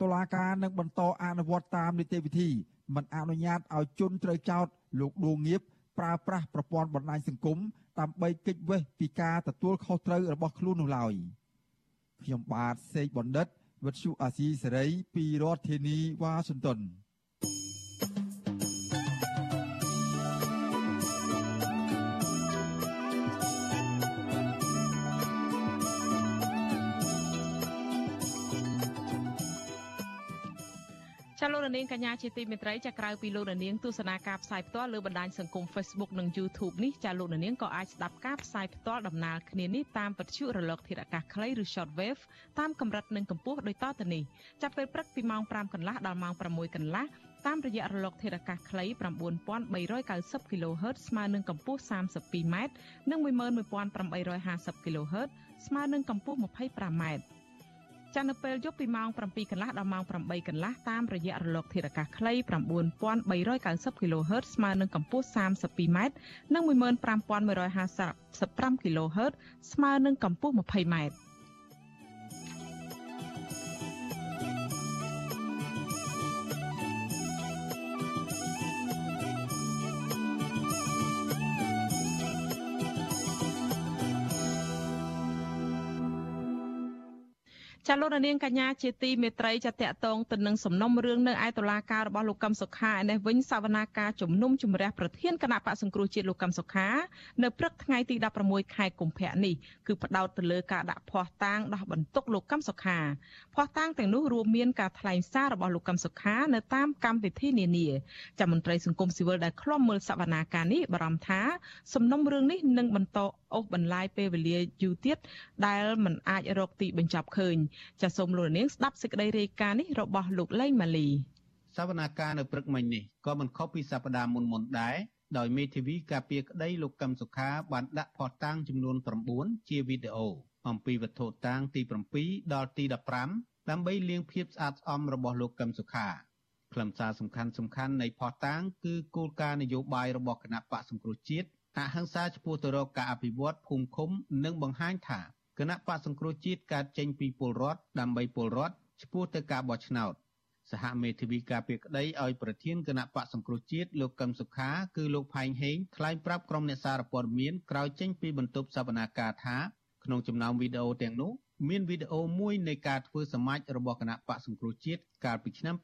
តុលាការនឹងបន្តអនុវត្តតាមនីតិវិធីមិនអនុញ្ញាតឲ្យជនត្រូវចោទលោកដួងងៀបប្រើប្រាស់ប្រព័ន្ធបណ្ដាញសង្គម ដើម្បីគេចវេះពីការទទួលខុសត្រូវរបស់ខ្លួននោះឡើយខ្ញុំបាទសេកបណ្ឌិតវិទ្យុអាស៊ីសេរីពីរដ្ឋធានីវ៉ាស៊ីនតោន នាងកញ្ញាជាទីមេត្រីចាក្រៅពីលោករនាងទស្សនាការផ្សាយផ្ទាល់លើបណ្ដាញសង្គម Facebook និង YouTube នេះចាលោករនាងក៏អាចស្ដាប់ការផ្សាយផ្ទាល់ដំណើរគ្នានេះតាមវិទ្យុរលកធាតុអាកាសខ្លីឬ Shortwave តាមកម្រិតនិងកម្ពស់ដូចតទៅនេះចាប់ពេលព្រឹកពីម៉ោង5កន្លះដល់ម៉ោង6កន្លះតាមរយៈរលកធាតុអាកាសខ្លី9390 kHz ស្មើនឹងកម្ពស់ 32m និង11850 kHz ស្មើនឹងកម្ពស់ 25m ចានៅពេលយប់ពីម៉ោង7កន្លះដល់ម៉ោង8កន្លះតាមរយៈរលកធាតុអាកាសខ្លី9390 kHz ស្មើនឹងកម្ពស់ 32m និង15155 kHz ស្មើនឹងកម្ពស់ 20m ចាលោកនាងកញ្ញាជាទីមេត្រីចាតកតងទៅនឹងសំណុំរឿងនៅឯតុលាការរបស់លោកកឹមសុខាឯនេះវិញសវនាការជំនុំជម្រះប្រធានគណៈបកសង្គ្រោះជាតិលោកកឹមសុខានៅព្រឹកថ្ងៃទី16ខែកុម្ភៈនេះគឺផ្ដោតទៅលើការដាក់ភ័ស្តុតាងដោះបន្ទុកលោកកឹមសុខាភ័ស្តុតាងទាំងនោះរួមមានការថ្លែងសាររបស់លោកកឹមសុខានៅតាមកម្មវិធីនានាចាមន្ត្រីសង្គមស៊ីវិលដែលឃ្លាំមើលសវនាការនេះបារម្ភថាសំណុំរឿងនេះនឹងបន្តអូសបន្លាយពេលវេលាយូរទៀតដែលមិនអាចរកទីបញ្ចប់ឃើញចាសសូមលោកនាងស្ដាប់សេចក្តីរាយការណ៍នេះរបស់លោកលេងម៉ាលីសវនាការនៅព្រឹកមិញនេះក៏មិនខុសពីសប្តាហ៍មុនមុនដែរដោយមេធាវីការពារក្តីលោកកឹមសុខាបានដាក់ផតតាំងចំនួន9ជាវីដេអូអំពីវត្ថុតាងទី7ដល់ទី15ដើម្បីលាងភាពស្អាតស្អំរបស់លោកកឹមសុខាខ្លឹមសារសំខាន់សំខាន់នៃផតតាំងគឺគោលការណ៍នយោបាយរបស់គណៈបកសង្គ្រោះជាតិអហិង្សាចំពោះទៅរកការអភិវឌ្ឍភូមិឃុំនិងបង្ហាញថា គណៈបកសង្គ្រោះជាតិកើតចេញពីពលរដ្ឋដើម្បីពលរដ្ឋឆ្ពោះទៅការបោះឆ្នោតសហមេធាវីការពារក្តីឲ្យប្រធានគណៈបកសង្គ្រោះជាតិលោកកឹមសុខាគឺលោកផែងហេងថ្លែងប្រាប់ក្រុមអ្នកសារព័ត៌មានក្រោយចេញពីបន្ទប់សវនាការថាក្នុងចំណោមវីដេអូទាំងនោះមានវីដេអូមួយនៃការធ្វើសមាជរបស់គណៈបកសង្គ្រោះជាតិកាលពីឆ្នាំ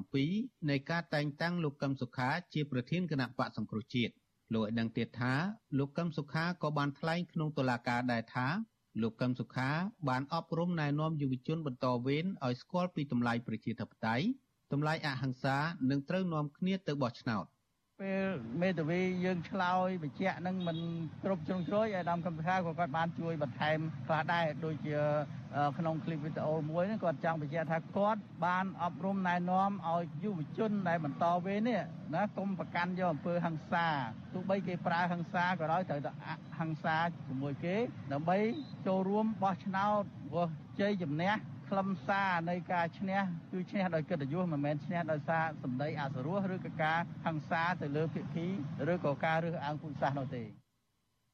2017នៃការតែងតាំងលោកកឹមសុខាជាប្រធានគណៈបកសង្គ្រោះជាតិលោកឲ្យដឹងទៀតថាលោកកឹមសុខាក៏បានថ្លែងក្នុងតុលាការដែរថា លោកកឹមសុខា បានអប់រំណែនាំយុវជនបន្តវេនឲ្យស្គាល់ពីតម្លៃប្រជាធិបតេយ្យតម្លៃអហិង្សានិងត្រូវនាំគ្នាទៅបោះឆ្នោត ពេលមេធាវីយើងឆ្លើយបញ្ជាក់នឹងមិនគ្រប់ជ្រុងជ្រោយឯកឧត្តមកម្មការក៏គាត់បានជួយបន្ថែមខ្លះដែរដូចជាក្នុងคลิปវីដេអូមួយហ្នឹងគាត់ចង់បញ្ជាក់ថាគាត់បានអប់រំណែនាំឲ្យយុវជនដែលបន្តវេននេះណាកុំប្រកាន់យកអំពើហិង្សាទោះបីគេប្រើហិង្សាក៏ដោយត្រូវតែហិង្សាជាមួយគេដើម្បីចូលរួមបោះឆ្នោតវាជ័យជំនះ ខ្លឹមសារនៃការឈ្នះគឺឈ្នះដោយកិត្តិយសមិនមែនឈ្នះដោយសារសម្ដីអសរោះឬក៏ការហិង្សាទៅលើភិក្ខីឬក៏ការរើសអើងពុទ្ធសាសន៍នោះទេ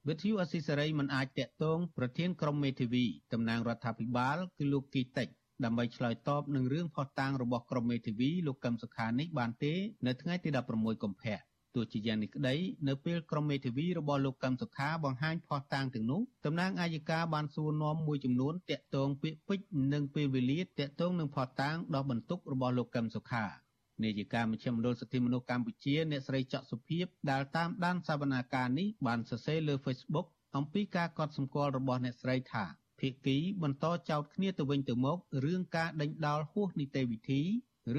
វិទ្យុអស៊ីសេរីមិនអាចតាក់ទងប្រធានក្រុមមេធាវីតំណាងរដ្ឋាភិបាលគឺលោកគីតិចដើម្បីឆ្លើយតបនឹងរឿងផុសតាងរបស់ក្រុមមេធាវីលោកកឹមសុខានេះបានទេ នៅថ្ងៃទី16កុម្ភៈ ទោះជាយ៉ាងនេះក្តីនៅពេលក្រុមមេធាវីរបស់លោកកឹមសុខាបង្ហាញផុសតាងទាំងនោះតំណាងអាយកាបានសួរនាំមួយចំនួនតាក់ទងពាក្យពេចន៍និងពេលវេលាតាក់ទងនឹងផុសតាងដល់បន្ទុករបស់លោកកឹមសុខានាយិកាមជ្ឈមណ្ឌលសិទ្ធិមនុស្សកម្ពុជាអ្នកស្រីច័កសុភីបដែលតាមដានសវនាការនេះបានសរសេរលើ Facebook អំពីការកត់សម្គាល់របស់អ្នកស្រីថាភិក្ខីបន្តចោទគ្នាទៅវិញទៅមករឿងការដេញដោលហួសនីតិវិធី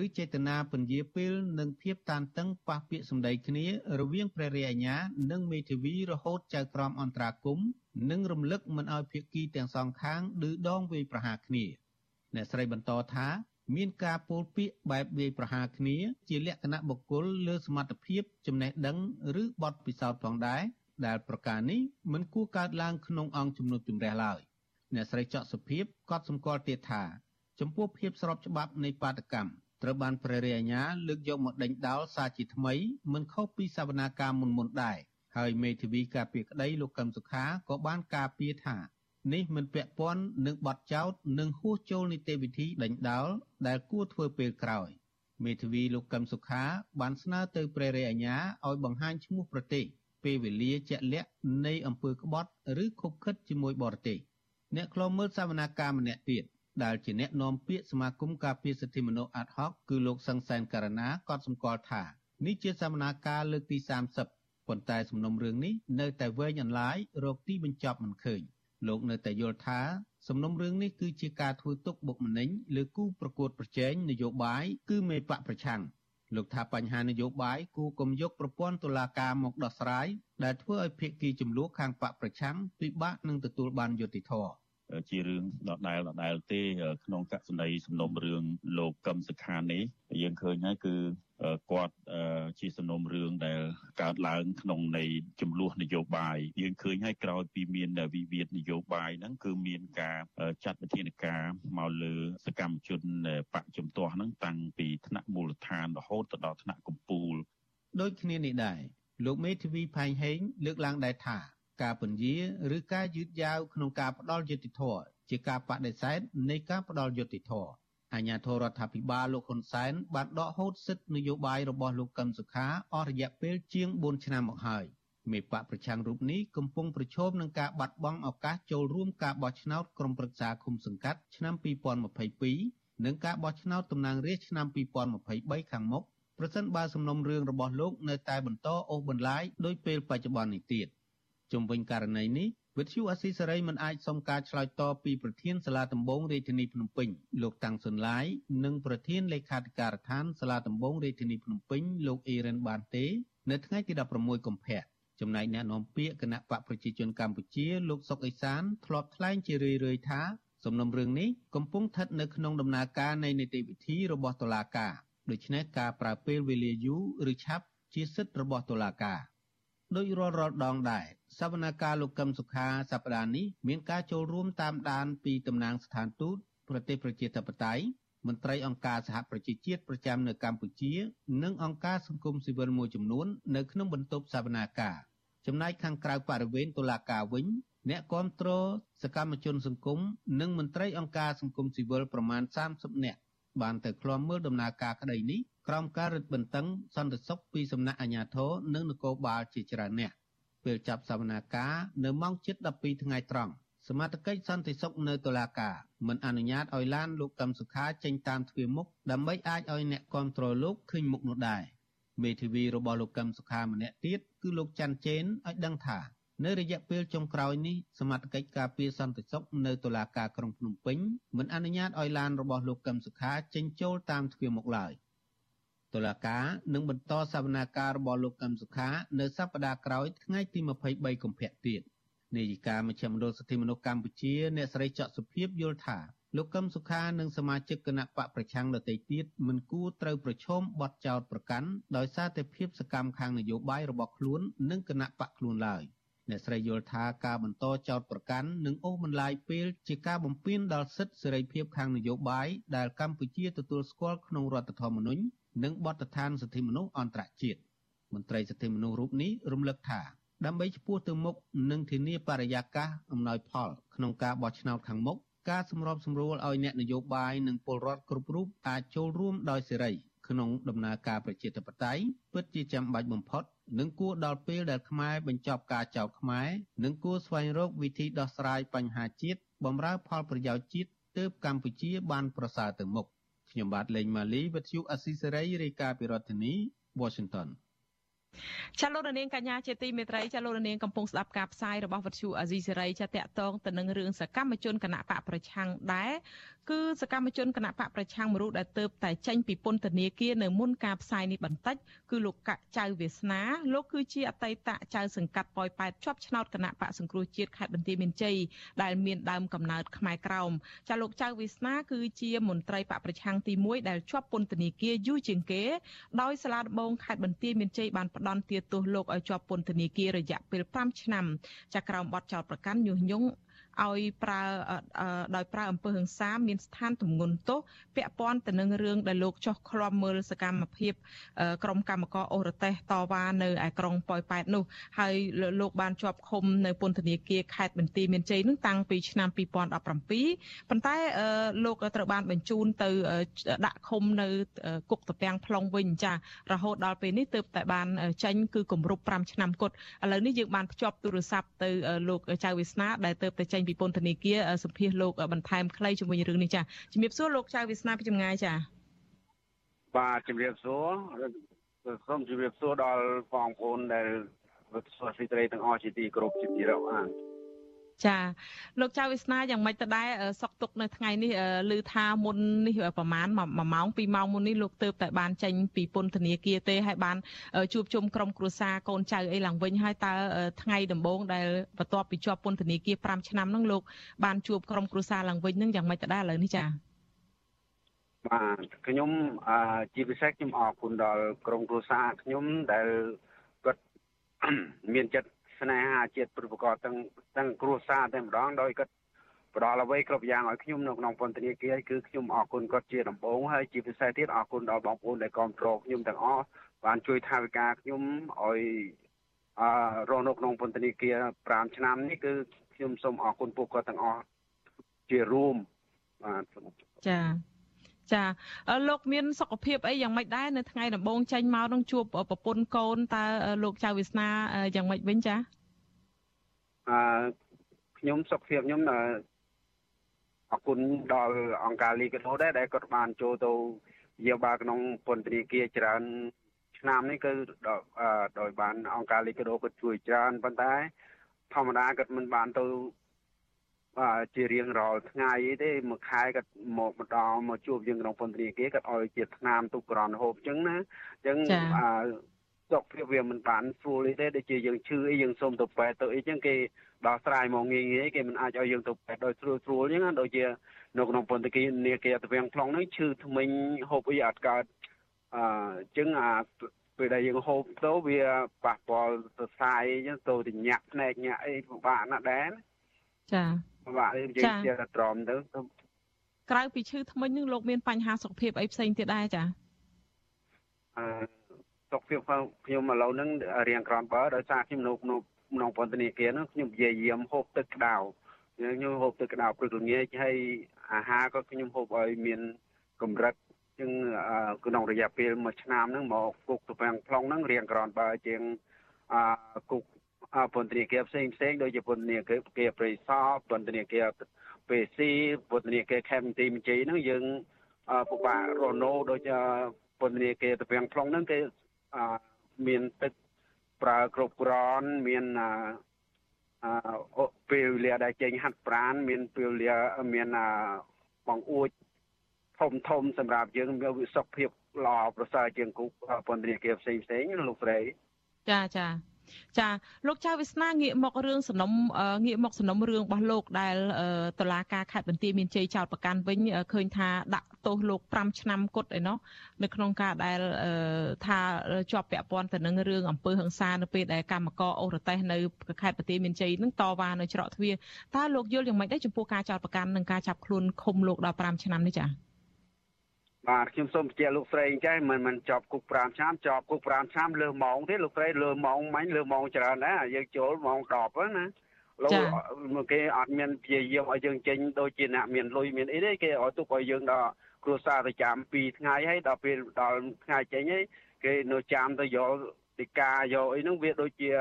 ឬចេតនាពន្យាពេលនិងភាពតានតឹងប៉ះពាក្យសម្ដីគ្នា រវាងព្រះរាជអាជ្ញានិងមេធាវីរហូតចៅក្រមអន្តរាគមនិងរំលឹកមិនឲ្យភាគីទាំងសងខាងឌឺដងវាយប្រហារគ្នាអ្នកស្រីបន្តថាមានការពោលពាក្យបែបវាយប្រហារគ្នា ជាលក្ខណៈបុគ្គលលើសមត្ថភាពចំណេះដឹងឬបទពិសោធន៍ផងដែរដែលប្រការនេះមិនគួរកើតឡើងក្នុងអង្គជំនុំជម្រះឡើយអ្នកស្រីច័កសុភីបក៏សម្គាល់ទៀតថាចំពោះភាពស្របច្បាប់នៃបាតកម្ម ត្រូវបានព្រះរាជអាជ្ញាលើកយកមកដេញដោលសារជាថ្មីមិនខុសពីសវនាការមុនមុនដែរហើយមេធាវីការពារក្តីលោកកឹមសុខាក៏បានការពារថានេះមិនពាក់ព័ន្ធនឹងបទចោទនិងហួសចូលនីតិវិធីដេញដោលដែលគួរធ្វើពេលក្រោយមេធាវីលោកកឹមសុខា បានស្នើទៅព្រះរាជអាជ្ញាឲ្យបង្ហាញឈ្មោះប្រទេសពេលវេលាជាក់លាក់នៃអំពើក្បត់ ឬខុបខិតជាមួយបរទេសអ្នកខ្លមមើលសវនាការម្នាក់ទៀត ដែលជាអ្នកនាំពាក្យសមាគមការពារសិទ្ធិមនុស្សអាត់ហុកគឺលោកសង្សានករណាក៏សម្គាល់ថានេះជាសវនាការលើកទី30ប៉ុន្តែសំណុំរឿងនេះនៅតែវែងអន្លាយរកទីបញ្ចប់មិនឃើញលោកនៅតែយល់ថាសំណុំរឿងនេះគឺជាការធ្វើទុកបុកម្នេញលើគូប្រកួតប្រជែងនយោបាយគឺមេបកប្រឆាំងលោកថាបញ្ហានយោបាយគូកុំយកប្រព័ន្ធតុលាការមកដោះស្រាយដែលធ្វើឲ្យភាគីចំនួនខាងបកប្រឆាំងពិបាកនឹងទទួលបានយុត្តិធម៌ ជារឿងដដែលដដែលទេ ក្នុងកសិណីសំណុំរឿងលោកកឹមសុខានេះយើងឃើញហើយគឺគាត់ជាសំណុំរឿងដែលកើតឡើងក្នុងនៃចំនួននយោបាយយើងឃើញហើយក្រោយពីមានវិវាទនយោបាយហ្នឹងគឺមានការចាត់វិធានការមកលើសកម្មជនបកជំទាស់ហ្នឹងតាំងពីថ្នាក់មូលដ្ឋានរហូតទៅដល់ថ្នាក់កំពូលដូចគ្នានេះដែរលោកមេធាវីផែងហេងលើកឡើងដែរថា ការពន្យាឬការយឺតយ៉ាវក្នុងការផ្ដាល់យុត្តិធម៌ជាការបដិសេធនៃការផ្ដាល់យុត្តិធម៌អាញាធរដ្ឋាភិបាលលោកហ៊ុនសែនបានដកហូតសិទ្ធិនយោបាយរបស់លោកកឹមសុខាអស់រយៈពេលជាង4ឆ្នាំមកហើយមេបកប្រឆាំងរូបនេះកំពុងប្រឈមនឹងការបាត់បង់ឱកាសចូលរួមការបោះឆ្នោតក្រុមប្រឹក្សាឃុំសង្កាត់ឆ្នាំ2022និងការបោះឆ្នោតតំណាងរាស្ត្រឆ្នាំ2023ខាងមុខប្រសិនបើសំណុំរឿងរបស់លោកនៅតែបន្តអូសបន្លាយដោយពេលបច្ចុប្បន្ននេះទៀត ជុំវិញករណីនេះវិទ្យុអស៊ីសេរីមិនអាចសុំការឆ្លើយតបពីប្រធានសាលាដំបងរាជធានីភ្នំពេញលោកតាំងសុនឡាយនិងប្រធានលេខាធិការដ្ឋានសាលាដំបងរាជធានីភ្នំពេញលោកអេរ៉ានបានទេ នៅថ្ងៃទី16កុម្ភៈចំណែកអ្នកនាំពាក្យគណៈបកប្រជាជនកម្ពុជា លោកសុកអេសានធ្លាប់ថ្លែងជារឿយៗថាសំណុំរឿងនេះកំពុងស្ថិតនៅក្នុងដំណើរការនៃនីតិវិធីរបស់តុលាការដូច្នេះការប្រើពេលវេលាយូរឬឆាប់ជាសិទ្ធិរបស់តុលាការ ដោយរាល់រាល់ដងដែរសវនកម្មលោកកឹមសុខាសប្តាហ៍នេះមានការចូលរួមតាមដានពីតំណាងស្ថានទូតប្រទេសប្រជាធិបតេយ្យមន្ត្រីអង្គការសហប្រជាជាតិប្រចាំនៅកម្ពុជា និងអង្គការសង្គមស៊ីវិលមួយចំនួននៅក្នុងបន្ទប់សវនាការចំណែកខាងក្រៅបរិវេណតុលាការវិញ អ្នកគាំទ្រសកម្មជនសង្គមនិងមន្ត្រីអង្គការសង្គមស៊ីវិលប្រមាណ30នាក់ បានទៅឃ្លាំមើលដំណើរការក្តីនេះក្រោមការរឹតបន្តឹងសន្តិសុខពីសំណាក់អាជ្ញាធរនិងនគរបាលជាច្រើនអ្នកពេលចាប់សវនាការនៅម៉ោង7:12ថ្ងៃត្រង់សមត្ថកិច្ចសន្តិសុខនៅតុលាការមិនអនុញ្ញាតឲ្យឡានលោកកឹមសុខាចេញតាមទ្វារមុខដើម្បីអាចឲ្យអ្នកគ្រប់គ្រងលោកឃើញមុខនោះដែរមេធាវីរបស់លោកកឹមសុខាម្នាក់ទៀតគឺលោកច័ន្ទជេនឲ្យដឹងថា នៅរយៈពេលចុងក្រោយនេះសមត្ថកិច្ចការពារសន្តិសុខនៅតុលាការក្រុងភ្នំពេញមិនអនុញ្ញាតឲ្យឡានរបស់លោកកឹមសុខាចេញចូលតាមទ្វារមុខឡើយតុលាការនឹងបន្តសវនាការរបស់លោកកឹមសុខានៅសប្តាហ៍ក្រោយថ្ងៃទី23កុម្ភៈទៀតនាយិកាមជ្ឈមណ្ឌលសិទ្ធិមនុស្សកម្ពុជាអ្នកស្រីច័កសុភាពយល់ថាលោកកឹមសុខានិងសមាជិកគណៈបកប្រឆាំងដទៃទៀតមិនគួរត្រូវប្រឈមបទចោទប្រកាន់ដោយសារតែភាពសកម្មខាងនយោបាយរបស់ខ្លួននិងគណៈបកខ្លួនឡើយ អ្នកស្រីយល់ថាការបន្តចោទប្រកាន់និងអូសបន្លាយពេលជាការបំពានដល់សិទ្ធិសេរីភាពខាងនយោបាយដែលកម្ពុជាទទួលស្គាល់ក្នុងរដ្ឋធម្មនុញ្ញនិងបទដ្ឋានសិទ្ធិមនុស្សអន្តរជាតិមន្ត្រីសិទ្ធិមនុស្សរូបនេះរំលឹកថាដើម្បីឈ្មោះទៅមុខនិងធានាបរិយាកាសអំណោយផលក្នុងការបោះឆ្នោតខាងមុខការសម្របសម្រួលឲ្យអ្នកនយោបាយនិងពលរដ្ឋគ្រប់រូបអាចចូលរួមដោយសេរី ក្នុងដំណើរការប្រជាធិបតេយ្យពិតជាចាំបាច់បំផុតនិងគួរដល់ពេលដែលខ្មែរបញ្ចប់ការចោទខ្មែរនិងគួរស្វែងរកវិធីដោះស្រាយបញ្ហាជាតិបំរើផលប្រយោជន៍ជាតិទើបកម្ពុជាបានប្រសើរទៅមុខខ្ញុំបាទលេងម៉ាលីវិទ្យុអស៊ីសេរីរាយការណ៍ពីរដ្ឋធានី Washington ចាលោករនាងកញ្ញាជាទីមេត្រីចាលោករនាងកំពុងស្ដាប់ការផ្សាយរបស់វិទ្យុអាស៊ីសេរីចាតកតងទៅនឹងរឿងសកម្មជនគណៈបកប្រឆាំងដែរគឺសកម្មជនគណៈបកប្រឆាំងមួយរូបដែលទៅតែចេញពីពន្ធនាគារនៅមុនការផ្សាយនេះបន្តិចគឺលោកកចៅវាសនាលោកគឺជាអតីតចៅសង្កាត់ប៉ោយប៉ែតជាប់ឆ្នោតគណៈបកសង្គ្រោះជាតិខេត្តបន្ទាយមានជ័យដែលមានដើមកំណើតខ្មែរក្រោមចាលោកចៅវាសនាគឺជាមន្ត្រីបកប្រឆាំងទី1ដែលជាប់ពន្ធនាគារយូរជាងគេដោយសាលាដំបងខេត្តបន្ទាយមានជ័យបានផ្ដន្ទាទោសលោកឲ្យជាប់ពន្ធនាគាររយៈពេល5ឆ្នាំចាក្រោមបទចោទប្រកាន់ញុះញង់ ឲ្យប្រើដោយប្រើអំពើហិង្សាមានស្ថានទម្ងន់ទោសពាក់ព័ន្ធទៅនឹងរឿងដែលលោកចោះឃ្លាំមើលសកម្មភាពក្រុមកម្មករអូរតេសតវ៉ានៅឯក្រុងប៉ោយប៉ែតនោះហើយលោកបានជាប់ឃុំនៅពន្ធនាគារខេត្តបន្ទាយមានជ័យនឹងតាំងពីឆ្នាំ2017ប៉ុន្តែលោកត្រូវបានបញ្ជូនទៅដាក់ឃុំនៅគុកតពាំង plong វិញចារហូតដល់ពេលនេះទើបតែបានចេញគឺគម្រប់5ឆ្នាំគត់ឥឡូវនេះយើងបានភ្ជាប់ទូរស័ព្ទទៅលោកចៅវាសនាដែលទើបតែចេញពីពន្ធនាគារសម្ភាសលោកបន្ថែមខ្លីជាមួយរឿងនេះចាជំរាបសួរលោកចៅវាសនាពីចម្ងាយចាបាទជំរាបសួរសូមជំរាបសួរដល់បងប្អូនដែលវិទ្យុស៊ីត្រីទាំងអស់ជាទីគោរពជាទីរាប់អាន ចាលោកចៅវាសនាយ៉ាងម៉េចទៅដែរសុកទុកនៅថ្ងៃនេះឮថាមុននេះប្រហែល1ម៉ោង2ម៉ោងមុននេះលោកទៅតែបានចេញពីពន្ធនាគារទេហើយបានជួបជុំក្រុមគ្រួសារកូនចៅអីឡើងវិញហើយតើថ្ងៃដំបូងដែលបន្ទាប់ពីជាប់ពន្ធនាគារ5ឆ្នាំហ្នឹងលោកបានជួបក្រុមគ្រួសារឡើងវិញហ្នឹងយ៉ាងម៉េចទៅដែរឥឡូវនេះចាបាទខ្ញុំជាពិសេសខ្ញុំអរគុណដល់ក្រុមគ្រួសារខ្ញុំដែលគាត់មានចិត្ត ស្នេហាជាតិប្រកបទាំងទាំងគ្រួសារតែម្ដងដោយគាត់ផ្ដល់អ្វីគ្រប់យ៉ាងឲ្យខ្ញុំនៅក្នុងពន្ធនាគារគឺខ្ញុំអរគុណគាត់ជាដំបូងហើយជាពិសេសទៀតអរគុណដល់បងប្អូនដែលគ្រប់គ្រងខ្ញុំទាំងអស់បានជួយថវិកាខ្ញុំឲ្យអឺរស់នៅក្នុងពន្ធនាគារ5ឆ្នាំនេះគឺខ្ញុំសូមអរគុណពួកគាត់ទាំងអស់ជារួមបាទចា ចាលោកមានសុខភាពអីយ៉ាងម៉េចដែរនៅថ្ងៃដំបូងចេញមកនឹងជួបប្រពន្ធកូនតើលោកចៅវាសនាយ៉ាងម៉េចវិញចាអឺខ្ញុំសុខភាពខ្ញុំអរគុណដល់អង្គការលីកាដូដែរដែលគាត់បានចូលទៅយាបាលក្នុងពន្ធនាគារច្រើនឆ្នាំនេះគឺដោយបានអង្គការលីកាដូគាត់ជួយច្រើនប៉ុន្តែធម្មតាគាត់មិនបានទៅ ជារៀងរាល់ថ្ងៃទេមួយខែគាត់មកម្ដងមកជួបយើងក្នុងពន្ធនាគារគាត់ឲ្យជាឆ្នាំទុកក្រនហូបអញ្ចឹងណាអញ្ចឹងសុខភាពវាមិនបានស្រួលទេដូចជាយើងឈឺអីយើងសុំទៅពេទ្យទៅអីចឹងគេដោះស្រាយមកងាយងាយគេមិនអាចឲ្យយើងទៅពេទ្យដោយស្រួលស្រួលចឹងដូចជានៅក្នុងពន្ធនាគារទៅវាំងប្លង់ហ្នឹងឈឺធ្មេញហូបអីអត់កើតអឺចឹងអាពេលដែលយើងហូបទៅវាប៉ះពាល់សរសៃចឹងទៅទៅញាក់ភ្នែកញាក់អីពិបាកណាស់ដែរចាពិ បាកយើងនិយាយជាត្រមទៅក្រៅពីឈឺធ្មេញនឹងលោកមានបញ្ហាសុខភាពអីផ្សេងទៀតដែរចាអឺសុខភាពខ្ញុំឥឡូវហ្នឹងរៀងក្រំបើដោយសារខ្ញុំនៅក្នុងក្នុងពន្ធនាគារហ្នឹងខ្ញុំព្យាយាមហូបទឹកក្តៅខ្ញុំហូបទឹកក្តៅព្រឹកល្ងាចហើយអាហារក៏ខ្ញុំហូបឲ្យមានកម្រិតជាងក្នុងរយៈពេល1ឆ្នាំហ្នឹងមកគុកទៅពាំងប្លង់ហ្នឹងរៀងក្រំបើជាងអាគុក ពន្ធនាគារផ្សេងផ្សេងដូចជាពន្ធនាគារគេប្រៃសតពន្ធនាគារ PC ពន្ធនាគារខេមទីមជ័យហ្នឹងយើងពិបាករណូដូចពន្ធនាគារទៅពាំងប្លង់ហ្នឹងគេមានទឹកប្រើគ្រប់គ្រាន់មានអឺពេលវេលាដែលចេញហាត់ប្រាណមានពេលវេលាមានបងអួចធំធំសម្រាប់យើងមានវិសុខភាពល្អប្រសើរជាងគូពន្ធនាគារផ្សេងផ្សេងលោកស្រីចាចា ចាលោកចៅវាសនាងាកមករឿងសំណុំងាកមកសំណុំរឿងរបស់លោកដែលតឡាការខេត្តបន្ទាយមានជ័យចោតប្រកាន់វិញឃើញថាដាក់ទោសលោក5ឆ្នាំគត់ឯណោះនៅក្នុងការដែលថាជាប់ពាក់ព័ន្ធទៅនឹងរឿងអំពើហិង្សានៅពេលដែលកម្មករអូរ៉ាតេសនៅខេត្តបន្ទាយមានជ័យនឹងតវ៉ានៅច្រកទ្វារតើលោកយល់យ៉ាងម៉េចដែរចំពោះការចោតប្រកាន់និងការចាប់ខ្លួនឃុំលោកដល់5ឆ្នាំនេះចា៎ បាទខ្ញុំសូមបញ្ជាក់លោកស្រីអញ្ចឹងមិនមិនជាប់គុក5ឆ្នាំជាប់គុក5ឆ្នាំលើម៉ោងទេលោកស្រីលើម៉ោងមាញ់លើម៉ោងច្រើនណាយើងចូលម៉ោង10ណាលោកគេអត់មានព្យាយាមឲ្យយើងចេញដូចជាអ្នកមានលុយមានអីទេគេឲ្យទុកឲ្យយើងដល់គ្រួសារទៅចាំ2ថ្ងៃហើយដល់ពេលដល់ថ្ងៃចេញហើយគេនៅចាំទៅយកទីកាយកអីហ្នឹងវាដូចជា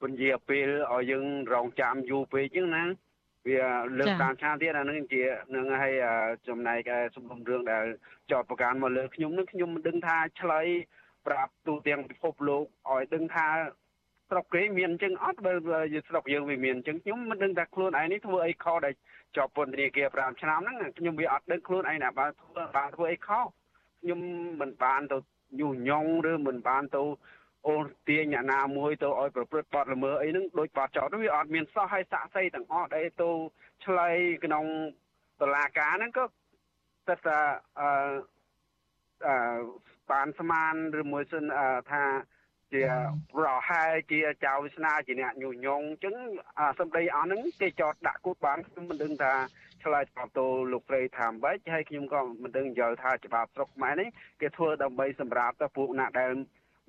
ពន្យាពេលឲ្យយើងរងចាំយូរពេកអញ្ចឹងណា វាលើកតាមឆាទៀតអានឹងជានឹងឲ្យចំណែកសំណុំរឿងដែលចោតប្រកាន់មកលើខ្ញុំនឹងខ្ញុំមិនដឹងថាឆ្លើយប្រាប់ទូទាំងពិភពលោកឲ្យដឹងថាស្រុកគេមានអញ្ចឹងអត់បើស្រុកយើងវាមានអញ្ចឹងខ្ញុំមិនដឹងថាខ្លួនឯងនេះធ្វើអីខុសដែលជាប់ពន្ធនាគារ5ឆ្នាំហ្នឹងខ្ញុំវាអត់ដឹងខ្លួនឯងណាបើធ្វើបានធ្វើអីខុសខ្ញុំមិនបានទៅញុះញង់ឬមិនបានទៅ អូនទាញអ្នកណាមួយទៅឲ្យប្រព្រឹត្តបទល្មើសអីហ្នឹងដូចបទចោតវាអត់មានសោះឲ្យសាក់សីទាំងអស់ដែលទៅឆ្លៃក្នុងតឡាការហ្នឹងក៏តែថាអឺអឺបានស្មានឬមួយសិនថាជាប្រហែលជាចៅវាសនាជាអ្នកញុះញង់អញ្ចឹងសម្ដីអស់ហ្នឹងគេចោតដាក់គូតបានខ្ញុំមិនដឹងថាឆ្លើយតបទៅលោកព្រៃថាម៉េចហើយខ្ញុំក៏មិនដឹងយល់ថាច្បាប់ស្រុកខ្មែរនេះគេធ្វើដើម្បីសម្រាប់ទៅពួកអ្នកដែល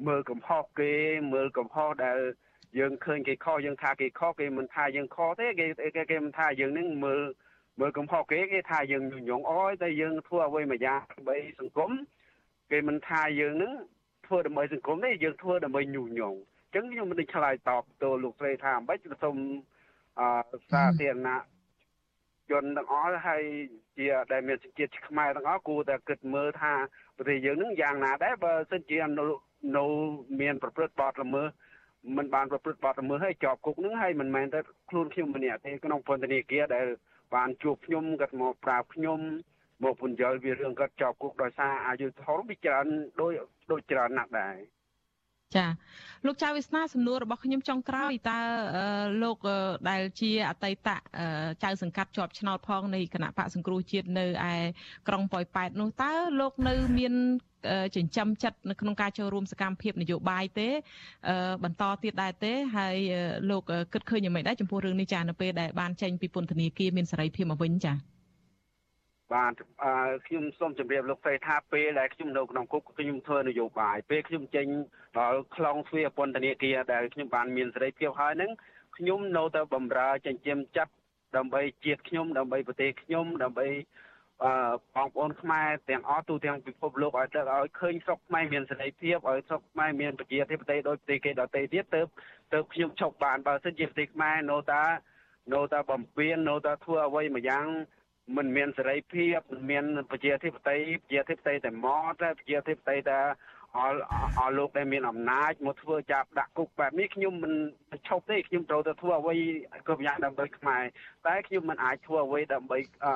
មើលកំហុសគេមើលកំហុសដែលយើងឃើញគេខុសយើងថាគេខុសគេមិនថាយើងខុសទេគេគេមិនថាយើងនឹងមើលមើលកំហុសគេគេថាយើងញញងអយតែយើងធ្វើអ្វីមួយយ៉ាងដើម្បីសង្គមគេមិនថាយើងនឹងធ្វើដើម្បីសង្គមទេយើងធ្វើដើម្បីញុះញង់អញ្ចឹងខ្ញុំមិនได้ឆ្លើយតបទៅលោកស្រីថាអ្មេចសូមអសាធារណៈជនទាំងអស់ហើយជាដែលមានជាតិខ្មែរទាំងអស់គួរតែគិតមើលថាប្រទេសយើងនឹងយ៉ាងណាដែរបើសិនជានៅ មានប្រព្រឹត្តបទល្មើសមិនបានប្រព្រឹត្តបទល្មើសហើយជាប់គុកនឹងហើយមិនមែនតែខ្លួនខ្ញុំម្នាក់ទេក្នុងពន្ធនាគារដែលបានជួបខ្ញុំគាត់មកប្រាប់ខ្ញុំមកពន្យល់វារឿងគាត់ជាប់គុកដោយសារអាយុធំវាច្រើនដូចដូចច្រើនណាស់ដែរចាលោកចៅវាសនាសំណួររបស់ខ្ញុំចុងក្រោយតើលោកដែលជាអតីតចៅសង្កាត់ជាប់ឆ្នោតផងនៃគណៈបកសង្គ្រោះជាតិនៅឯក្រុងប៉ោយប៉ែតនោះតើលោកនៅ មាន ចិញ្ចឹមចិត្តនៅក្នុងការចូលរួមសកម្មភាពនយោបាយទេបន្តទៀតដែរទេហើយលោកគិតឃើញយ៉ាងម៉េចដែរចំពោះរឿងនេះចានៅពេលដែលបានចេញពីពន្ធនាគារមានសេរីភាពមកវិញចាបាទខ្ញុំសូមជម្រាបលោកស្រីថាពេលដែលខ្ញុំនៅក្នុងគុកខ្ញុំធ្វើនយោបាយពេលខ្ញុំចេញដល់ខ្លងទ្វារពន្ធនាគារដែលខ្ញុំបានមានសេរីភាពហើយហ្នឹងខ្ញុំនៅតែបម្រើចិញ្ចឹមចិត្តដើម្បីជាតិខ្ញុំដើម្បីប្រទេសខ្ញុំដើម្បីអឺ បងប្អូនខ្មែរទាំងអស់ទូទាំងពិភពលោកឲ្យទៅឲ្យឃើញស្រុកខ្មែរមានសេរីភាពឲ្យស្រុកខ្មែរមានប្រជាធិបតេយ្យដោយប្រទេសគេដទៃទៀតទៅទៅខ្ញុំឈប់បានបើសិនជាប្រទេសខ្មែរនៅតានៅតាបំពេញនៅតាធ្វើអ្វីមួយយ៉ាងមិនមានសេរីភាពមិនមានប្រជាធិបតេយ្យប្រជាធិបតេយ្យតែមកតែប្រជាធិបតេយ្យតែអល់អល់លោកដែលមានអំណាចមកធ្វើចាប់ដាក់គុកបែបនេះខ្ញុំមិនឈប់ទេខ្ញុំត្រូវតែធ្វើអ្វីគ្រប់យ៉ាងដើម្បីខ្មែរតែខ្ញុំមិនអាចធ្វើអ្វីដើម្បីអឺ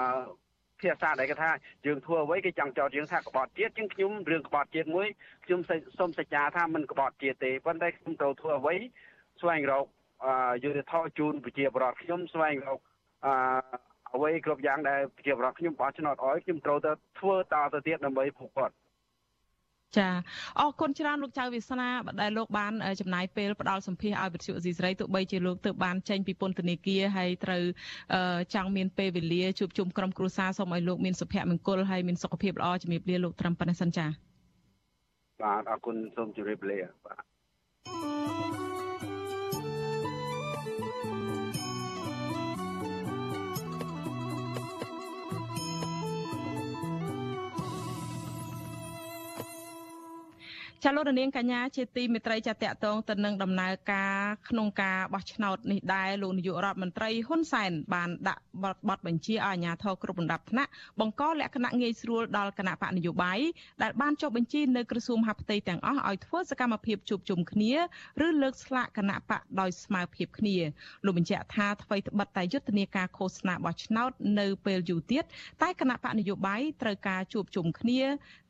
ភាសាដែលគេថាយើងធ្វើអ្វីគេចង់ចោទយើងថាក្បត់ជាតិជាងខ្ញុំរឿងក្បត់ជាតិមួយខ្ញុំសូមសច្ចាថាមិនក្បត់ជាតិទេប៉ុន្តែខ្ញុំត្រូវធ្វើអ្វីស្វែងរកយុទ្ធធម៌ជូនប្រជាពលរដ្ឋខ្ញុំស្វែងរកអឺអ្វីគ្រប់យ៉ាងដែលប្រជាពលរដ្ឋខ្ញុំបោះឆ្នោតអោយខ្ញុំត្រូវតែធ្វើតទៅទៀតដើម្បីពួកគាត់ ចាអរគុណច្រើនលោកចៅវាសនាដែលលោកបានចំណាយពេលផ្ដល់សម្ភារឲ្យវិទ្យុអេស៊ីសរ៉ៃទោះបីជាលោកទើបបានចេញពីពន្ធនាគារហើយត្រូវចង់មានពេលវេលាជួបជុំក្រុមគ្រួសារសូមឲ្យលោកមានសុភមង្គលហើយមានសុខភាពល្អជំរាបលាលោកត្រឹមប៉ុណ្ណេះសិនចាបាទអរគុណសូមជម្រាបលាបាទ ចាលោករនាងកញ្ញាជាទីមេត្រីចាតតងទៅនឹងដំណើរការក្នុងការបោះឆ្នោតនេះដែរលោកនាយករដ្ឋមន្ត្រីហ៊ុនសែនបានដាក់បទបញ្ជាឲ្យអាជ្ញាធរគ្រប់លំដាប់ថ្នាក់បង្កលក្ខណៈងាយស្រួលដល់គណៈបកនយោបាយដែលបានចុះបញ្ជីនៅក្រសួងមហាផ្ទៃទាំងអស់ឲ្យធ្វើសកម្មភាពជួបជុំគ្នាឬលើកស្លាកគណៈបកដោយស្មើភាពគ្នាលោកបញ្ជាក់ថាអ្វីត្បិតតែយុទ្ធនាការឃោសនាបោះឆ្នោតនៅពេលយូរទៀតតែគណៈបកនយោបាយត្រូវការជួបជុំគ្នា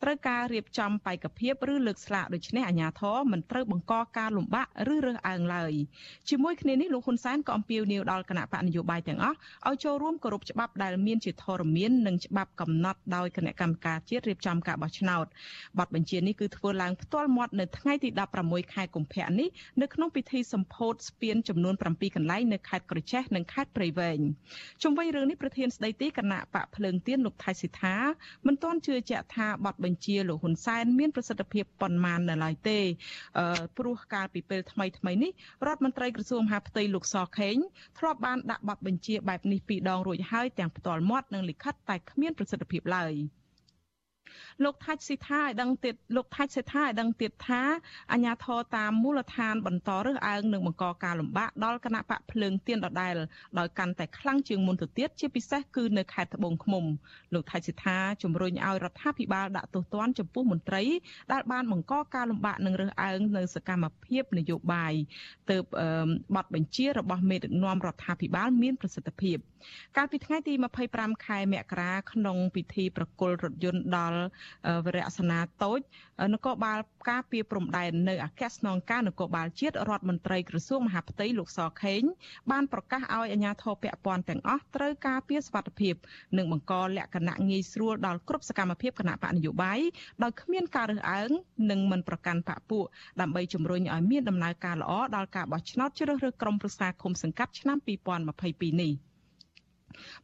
ត្រូវការរៀបចំបេក្ខភាពឬលើកស្លាកដូច្នេះអាជ្ញាធរមិនត្រូវបង្កការលំបាកឬរើសអើងឡើយជាមួយគ្នានេះលោកហ៊ុនសែនក៏អំពាវនាវដល់គណៈបកនយោបាយទាំងអស់ឲ្យចូលរួមគោរពច្បាប់ដែលមានជាធរមាននិងច្បាប់កំណត់ដោយគណៈកម្មការជាតិរៀបចំការបោះឆ្នោតបទបញ្ជានេះគឺធ្វើឡើងផ្ទាល់មាត់នៅថ្ងៃទី16ខែកុម្ភៈនេះនៅក្នុងពិធីសម្ពោធស្ពានចំនួន7កន្លែងនៅខេត្តក្រចេះនិងខេត្តព្រៃវែងជុំវិញរឿងនេះប្រធានស្ដីទីគណៈបកភ្លើងទៀនលោកថៃសិដ្ឋាមិនទាន់ជឿជាក់ថាបទបញ្ជាលោកហ៊ុនសែនមានប្រសិទ្ធភាពប៉ុន្មាននៅឡើយទេព្រោះកាលពីពេលថ្មីថ្មីនេះរដ្ឋមន្ត្រីក្រសួងមហាផ្ទៃលោកសខេងធ្លាប់បានដាក់បទបញ្ជាបែបនេះពីរដងរួចហើយទាំងផ្ទាល់មាត់និងលិខិតតែគ្មានប្រសិទ្ធភាពឡើយ។ លោកថាច់ស៊ីថាឲ្យដឹងទៀតលោកថាច់សេថាឲ្យដឹងទៀតថាអាញាធរតាមមូលដ្ឋានបន្តរើសអើងនិងបង្កការលំបាកដល់គណៈបកភ្លើងទៀនដដែលដោយកាន់តែខ្លាំងជាងមុនទៅទៀតជាពិសេសគឺនៅខេត្តត្បូងឃ្មុំលោកថាច់ស៊ីថាជំរុញឲ្យរដ្ឋាភិបាលដាក់ទោសទណ្ឌចំពោះមន្ត្រីដែលបានបង្កការលំបាកនិងរើសអើងនៅសកម្មភាពនយោបាយទើបប័ណ្ណបញ្ជារបស់មេដឹកនាំរដ្ឋាភិបាលមានប្រសិទ្ធភាពកាលពីថ្ងៃទី25ខែមករាក្នុងពិធីប្រគល់រថយន្តដល់វរៈសនាតូចនគរបាលការពីព្រំដែននៅអគ្គស្នងការនគរបាលជាតិរដ្ឋមន្ត្រីក្រសួងមហាផ្ទៃលោកសខេងបានប្រកាសឲ្យអាជ្ញាធរពាក់ព័ន្ធទាំងអស់ត្រូវការពីសុវត្ថិភាព និងបង្កលក្ខណៈងាយស្រួលដល់គ្រប់សកម្មភាពគណៈបកនយោបាយដោយគ្មានការរើសអើងនិងមិនប្រកាន់បកពួកដើម្បីជំរុញឲ្យមានដំណើរការល្អដល់ការបោះឆ្នោតជ្រើសរើសក្រុមប្រឹក្សាគុំសង្កាត់ឆ្នាំ2022នេះ។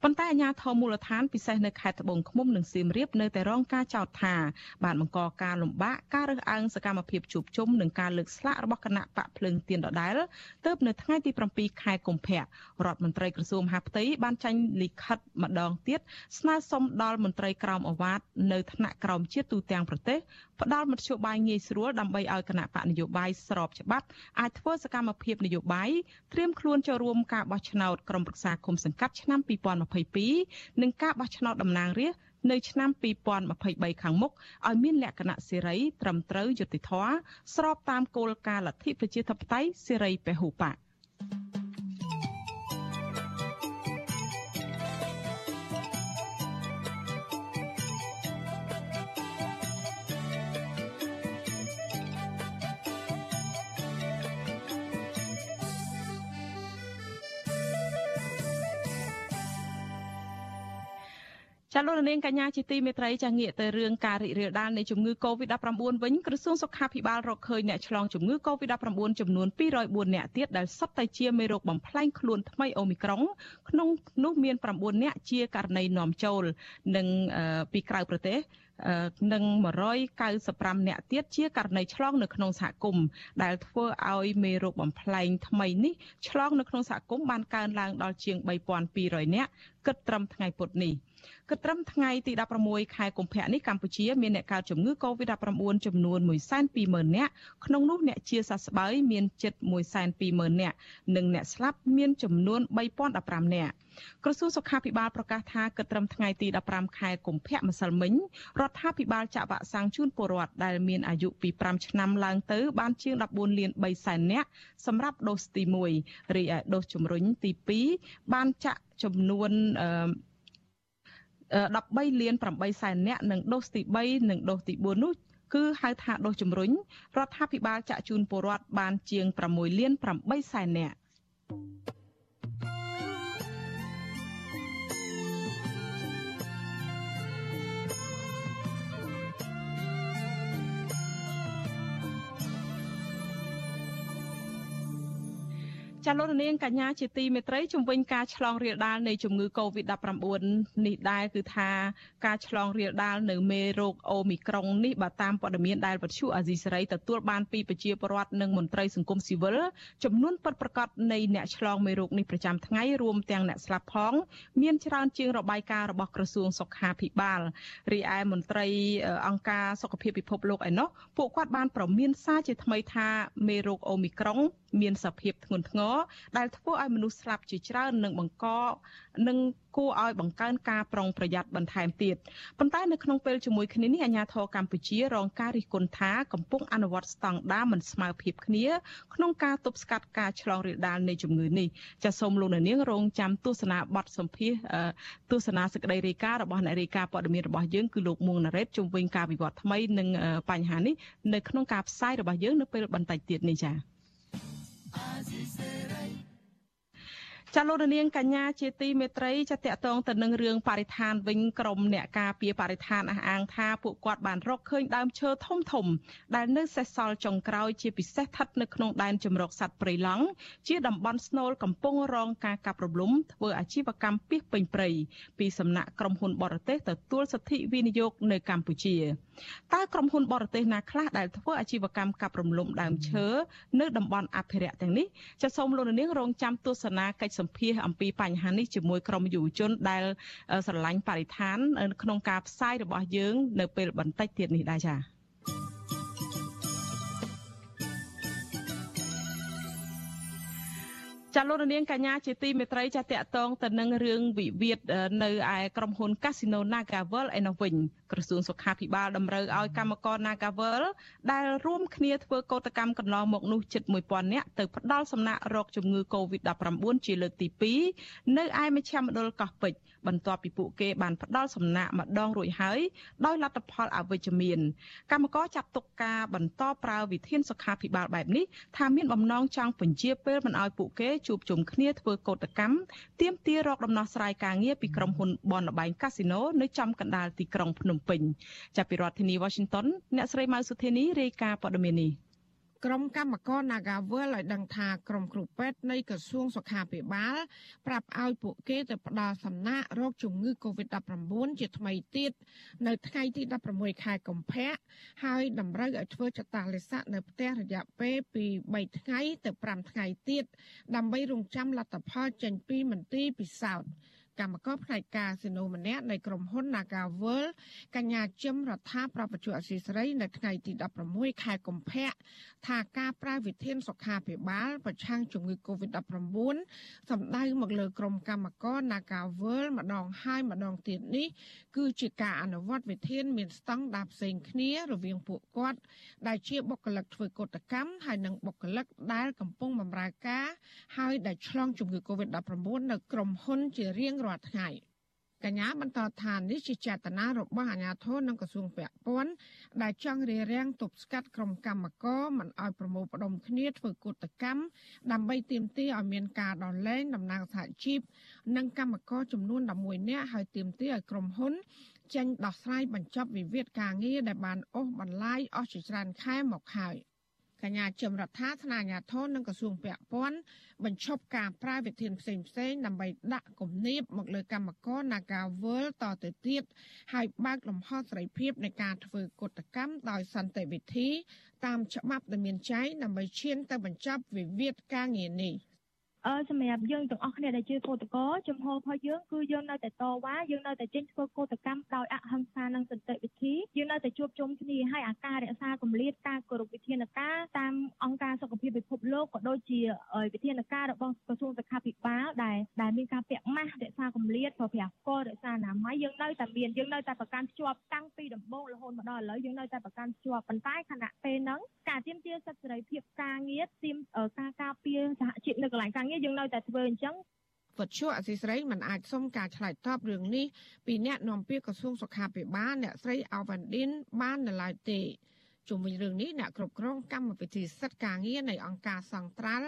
ប៉ុន្តែអាជ្ញាធរមូលដ្ឋានពិសេសនៅខេត្តត្បូងឃ្មុំនិងសៀមរាបនៅតែរងការចោទថាបានបង្កការលំបាកការរើសអើងសកម្មភាពជួបជុំនិងការលើកស្លាករបស់គណៈបកភ្លើងទៀនដដែលទើបនៅថ្ងៃទី7ខែកុម្ភៈរដ្ឋមន្ត្រីក្រសួងមហាផ្ទៃបានចាញ់លិខិតម្ដងទៀតស្នើសុំដល់មន្ត្រីក្រមអាវ៉ាតនៅថ្នាក់ក្រោមជាតិទូទាំងប្រទេសផ្ដល់មធ្យោបាយងាយស្រួលដើម្បីឲ្យគណៈបកនយោបាយស្របច្បាប់អាចធ្វើសកម្មភាពនយោបាយត្រៀមខ្លួនចូលរួមការបោះឆ្នោតក្រុមប្រឹក្សាគុំសង្កាត់ឆ្នាំ2022និងការបោះឆ្នោតតំណាងរាស្ត្រនៅឆ្នាំ2023ខាងមុខឲ្យមានលក្ខណៈសេរីត្រឹមត្រូវយុត្តិធម៌ស្របតាមគោលការណ៍លទ្ធិប្រជាធិបតេយ្យសេរីពហុបក លោកនាងកញ្ញាជាទីមេត្រីចាងាកទៅរឿងការរីករាលដាលនៃជំងឺ Covid-19 វិញក្រសួងសុខាភិបាលរកឃើញអ្នកឆ្លងជំងឺ Covid-19 ចំនួន204អ្នកទៀតដែលសុទ្ធតែជាមេរោគបំផ្លែងខ្លួនថ្មីអូមីក្រុងក្នុងនោះមាន9អ្នកជាករណីនាំចូលនិងពីក្រៅប្រទេសនិង195អ្នកទៀតជាករណីឆ្លងនៅក្នុងសហគមន៍ដែលធ្វើឲ្យមេរោគបំផ្លែងថ្មីនេះឆ្លងនៅក្នុងសហគមន៍បានកើនឡើងដល់ជាង3200អ្នកគិតត្រឹមថ្ងៃពុធនេះ។ គិតត្រឹមថ្ងៃទី16ខែកុម្ភៈនេះកម្ពុជាមានអ្នកកើតជំងឺ Covid-19 ចំនួន120,000នាក់ក្នុងនោះអ្នកជាសះស្បើយមានជិត120,000នាក់និងអ្នកស្លាប់មានចំនួន3015នាក់ក្រសួងសុខាភិបាលប្រកាសថាគិតត្រឹមថ្ងៃទី15ខែកុម្ភៈម្សិលមិញរដ្ឋាភិបាលចាក់វ៉ាក់សាំងជូនពលរដ្ឋដែលមានអាយុពី5ឆ្នាំឡើងទៅបានជាង14លាន3សែននាក់សម្រាប់ដូសទី1រីឯដូសជំរុញទី2បានចាក់ចំនួនអឺ 13លាន8សែននាក់និងដូសទី3និងដូសទី4នោះគឺហៅថាដូសជំរុញរដ្ឋាភិបាលចាក់ជូនពលរដ្ឋបានជាង6លាន8សែននាក់ ចាលោកនាងកញ្ញាជាទីមេត្រីជំវិញការឆ្លងរាលដាលនៃជំងឺ Covid-19 នេះដែរគឺថាការឆ្លងរាលដាលនៅមេរោគអូមីក្រុងនេះបើតាមព័ត៌មានដែលវិទ្យុអាស៊ីសេរីទទួលបានពីប្រជាពលរដ្ឋនិងមន្ត្រីសង្គមស៊ីវិលចំនួនពិតប្រាកដនៃអ្នកឆ្លងមេរោគនេះប្រចាំថ្ងៃរួមទាំងអ្នកស្លាប់ផង មានច្រើនជាងរបាយការណ៍របស់ក្រសួងសុខាភិបាលរីឯមន្ត្រីអង្គការសុខភាពពិភពលោកឯណោះពួកគាត់បានប្រមានសារជាថ្មីថាមេរោគអូមីក្រុង មានសភាពធ្ងន់ធ្ងរដែលធ្វើឲ្យមនុស្សស្លាប់ជាច្រើននិងបង្កនិងគួរឲ្យបង្កើនការប្រុងប្រយ័ត្នបន្ថែមទៀតប៉ុន្តែនៅក្នុងពេលជាមួយគ្នានេះអាជ្ញាធរកម្ពុជារងការរិះគន់ថាកំពុងអនុវត្តស្តង់ដារមិនស្មើភាពគ្នាក្នុងការទប់ស្កាត់ការឆ្លងរាលដាលនៃជំងឺនេះចាសសូមលោកនាងរងចាំទស្សនាបទសម្ភាសទស្សនាសេចក្តីរាយការណ៍របស់អ្នករាយការណ៍ព័ត៌មានរបស់យើងគឺលោកមួងណារ៉េតជំវិញការវិវត្តថ្មីនិងបញ្ហានេះនៅក្នុងការផ្សាយរបស់យើងនៅពេលបន្តិចទៀតនេះចា៎ ចាលោករនាងកញ្ញាជាទីមេត្រីចាតកតងទៅនឹងរឿងបរិស្ថានវិញក្រមអ្នកការពារបរិស្ថានអះអាងថាពួកគាត់បានរកឃើញដើមឈើធំធំ ដែលនៅសេសសល់ចុងក្រោយជាពិសេសស្ថិតនៅក្នុងដែនជំរកសត្វព្រៃឡង់ជាតំបន់ស្នូលកំពុងរងការកាប់រំលំធ្វើអាជីវកម្មពីសពេញព្រៃពីសំណាក់ក្រុមហ៊ុនបរទេសទទួលសិទ្ធិវិនិយោគនៅកម្ពុជាតើក្រុមហ៊ុនបរទេសណាខ្លះដែលធ្វើអាជីវកម្មកាប់រំលំដើមឈើនៅតំបន់អភិរក្សទាំងនេះចាសសូមលោកនាងរងចាំទស្សនាកិច្ចសម្ភាសអំពីបញ្ហានេះជាមួយក្រុមយុវជនដែលស្រឡាញ់បរិស្ថានក្នុងការផ្សាយរបស់យើង នៅពេលបន្តិចទៀតនេះដែរចា៎ ចាលោករនាងកញ្ញាជាទីមេត្រីចាតកតងទៅនឹងរឿងវិវាទនៅឯក្រុមហ៊ុន Casino Nagavel ឯនោះវិញក្រសួងសុខាភិបាលតម្រូវឲ្យកម្មករ Nagavel ដែលរួមគ្នាធ្វើកោតកម្មកន្លងមកនោះជិត1000នាក់ទៅផ្ដាល់សំណាក់រោគជំងឺ Covid-19 ជាលើកទី2នៅឯមជ្ឈមណ្ឌលកោះពេជ្របន្ទាប់ពីពួកគេបានផ្ដាល់សំណាក់ម្ដងរួចហើយដោយលទ្ធផលអវិជ្ជមានកម្មករចាត់ទុកការបន្តប្រើវិធានសុខាភិបាលបែបនេះថាមានបំណងចង់ពន្យាពេលមិនឲ្យពួកគេជួបជុំគ្នាធ្វើកោតកម្មទាមទាររកដំណោះស្រាយការងារពីក្រុមហ៊ុនបនលបែងកាស៊ីណូនៅចំកណ្ដាលទីក្រុងភ្នំពេញចាប់ពីរដ្ឋធានី Washington អ្នកស្រីម៉ៅសុធានីរាយការណ៍ព័ត៌មាននេះ ក្រុមកម្មករ Nagavel ឲ្យដឹងថាក្រុមគ្រូពេទ្យនៃក្រសួងសុខាភិបាល ប្រាប់ឲ្យពួកគេទៅផ្ដល់សំណាក់រោគជំងឺ Covid-19 ជាថ្មីទៀតនៅថ្ងៃទី16ខែកុម្ភៈហើយតម្រូវឲ្យធ្វើចតាលិស័កនៅផ្ទះរយៈពេលពី3ថ្ងៃទៅ5ថ្ងៃទៀតដើម្បីរងចាំលទ្ធផលចេញពីមន្ទីរពិសោធន៍ កម្មករផ្នែកការស៊ីណូម្នាក់នៃក្រុមហ៊ុន Nagavel កញ្ញាជឹមរដ្ឋាប្រពន្ធអសីស្រីនៅថ្ងៃទី16ខែកុម្ភៈថាការប្រើវិធានសុខាភិបាលប្រឆាំងជំងឺ Covid-19 សម្ដៅមកលើក្រុមកម្មករ Nagavel ម្ដងហើយម្ដងទៀតនេះគឺជាការអនុវត្តវិធានមានស្តង់ដារផ្សេងគ្នារវាងពួកគាត់ដែលជាបុគ្គលិកធ្វើកុតកម្មហើយនិងបុគ្គលិកដែលកំពុងបម្រើការហើយដែលឆ្លងជំងឺ Covid-19 នៅក្រុមហ៊ុនជារៀងរាល់ថ្ងៃកញ្ញាបន្តថានេះជាចេតនារបស់អាជ្ញាធរនិងក្រសួងពាក់ព័ន្ធដែលចង់រារាំងទប់ស្កាត់ក្រុមកម្មករមិនឲ្យប្រមូលផ្ដុំគ្នាធ្វើកុតកម្មដើម្បីទាមទារឲ្យមានការដោះលែងតំណាងសហជីពនិងកម្មករចំនួន11នាក់ហើយទាមទារឲ្យក្រុមហ៊ុនចេញដោះស្រាយបញ្ចប់វិវាទការងារដែលបានអូសបន្លាយអស់ជាច្រើនខែមកហើយ។ កញ្ញាចមរដ្ឋាថ្នាក់អាជ្ញាធរនិងក្រសួងពាក់ព័ន្ធបញ្ឈប់ការប្រើវិធានផ្សេងផ្សេងដើម្បីដាក់គំនាបមកលើកម្មករ Nagawal តទៅទៀតហើយបើកលំហសេរីភាពនៃការធ្វើកុតកម្មដោយសន្តិវិធី តាមច្បាប់ដែលមានចែងដើម្បីឈានទៅបញ្ចប់វិវាទការងារនេះ អឺសម្រាប់យើងទាំងអស់គ្នាដែលជាកោតក្រចំហរបស់យើងគឺយើងនៅតែតវ៉ាយើងនៅតែចេញធ្វើកោតកម្មដោយអហិង្សានិងសន្តិវិធីយើងនៅតែជួបជុំគ្នាហើយអាការរក្សាកម្រិតការគោរពវិធានការតាមអង្គការសុខភាពពិភពលោកក៏ដូចជាវិធានការរបស់ក្រសួងសុខាភិបាលដែលដែលមានការពាក់ម៉ាស់រក្សាកម្រិតប្រើប្រាស់កលរក្សាអនាម័យយើងនៅតែមានយើងនៅតែប្រកាន់ភ្ជាប់តាំងពីដំបូងរហូតមកដល់ឥឡូវយើងនៅតែប្រកាន់ភ្ជាប់ប៉ុន្តែខណៈពេលហ្នឹងការទាមទារសិទ្ធិសេរីភាពការងារទាមការការពារសហជីពនៅកន្លែងការងារយើងនៅតែធ្វើអញ្ចឹងវត្ថុអសីស្រីមិនអាចសុំការឆ្លើយតបរឿងនេះពីអ្នកនាំពាក្យក្រសួងសុខាភិបាលអ្នកស្រីអាវ៉ាន់ឌិនបាននៅឡើយទេជុំវិញរឿងនេះអ្នកគ្រប់គ្រងកម្មវិធីសិទ្ធិការងារនៃអង្គការសង្ត្រាល់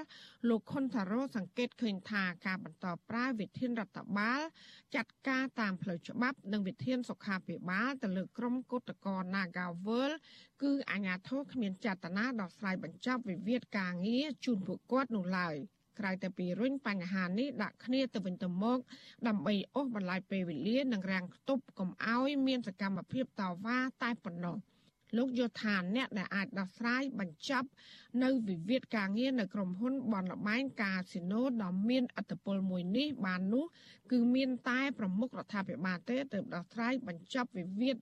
លោកខុនថារ៉ូសង្កេតឃើញថាការបន្តប្រើវិធានរដ្ឋបាល ចាត់ការតាមផ្លូវច្បាប់ និងវិធានសុខាភិបាលទៅលើក្រុមគុតកោ Nagawal គឺអាជ្ញាធរគ្មានចេតនាដោះស្រាយបញ្ចប់វិវាទការងារជូនពួកគាត់នោះឡើយ ក្រៅតែពីរុញបញ្ហានេះដាក់គ្នាទៅវិញទៅមកដើម្បីអូសបន្លាយពេលវេលានិងរាំងខ្ទប់កុំឲ្យមានសកម្មភាពតវ៉ាតែប៉ុណ្ណោះលោកយល់ថាអ្នកដែលអាចដោះស្រាយបញ្ចប់នៅវិវាទការងារនៅក្រុមហ៊ុនបនលបែងកាស៊ីណូដ៏មានអធិបុលមួយនេះបាននោះគឺមានតែប្រមុខរដ្ឋាភិបាលទេទើបដោះស្រាយបញ្ចប់វិវាទ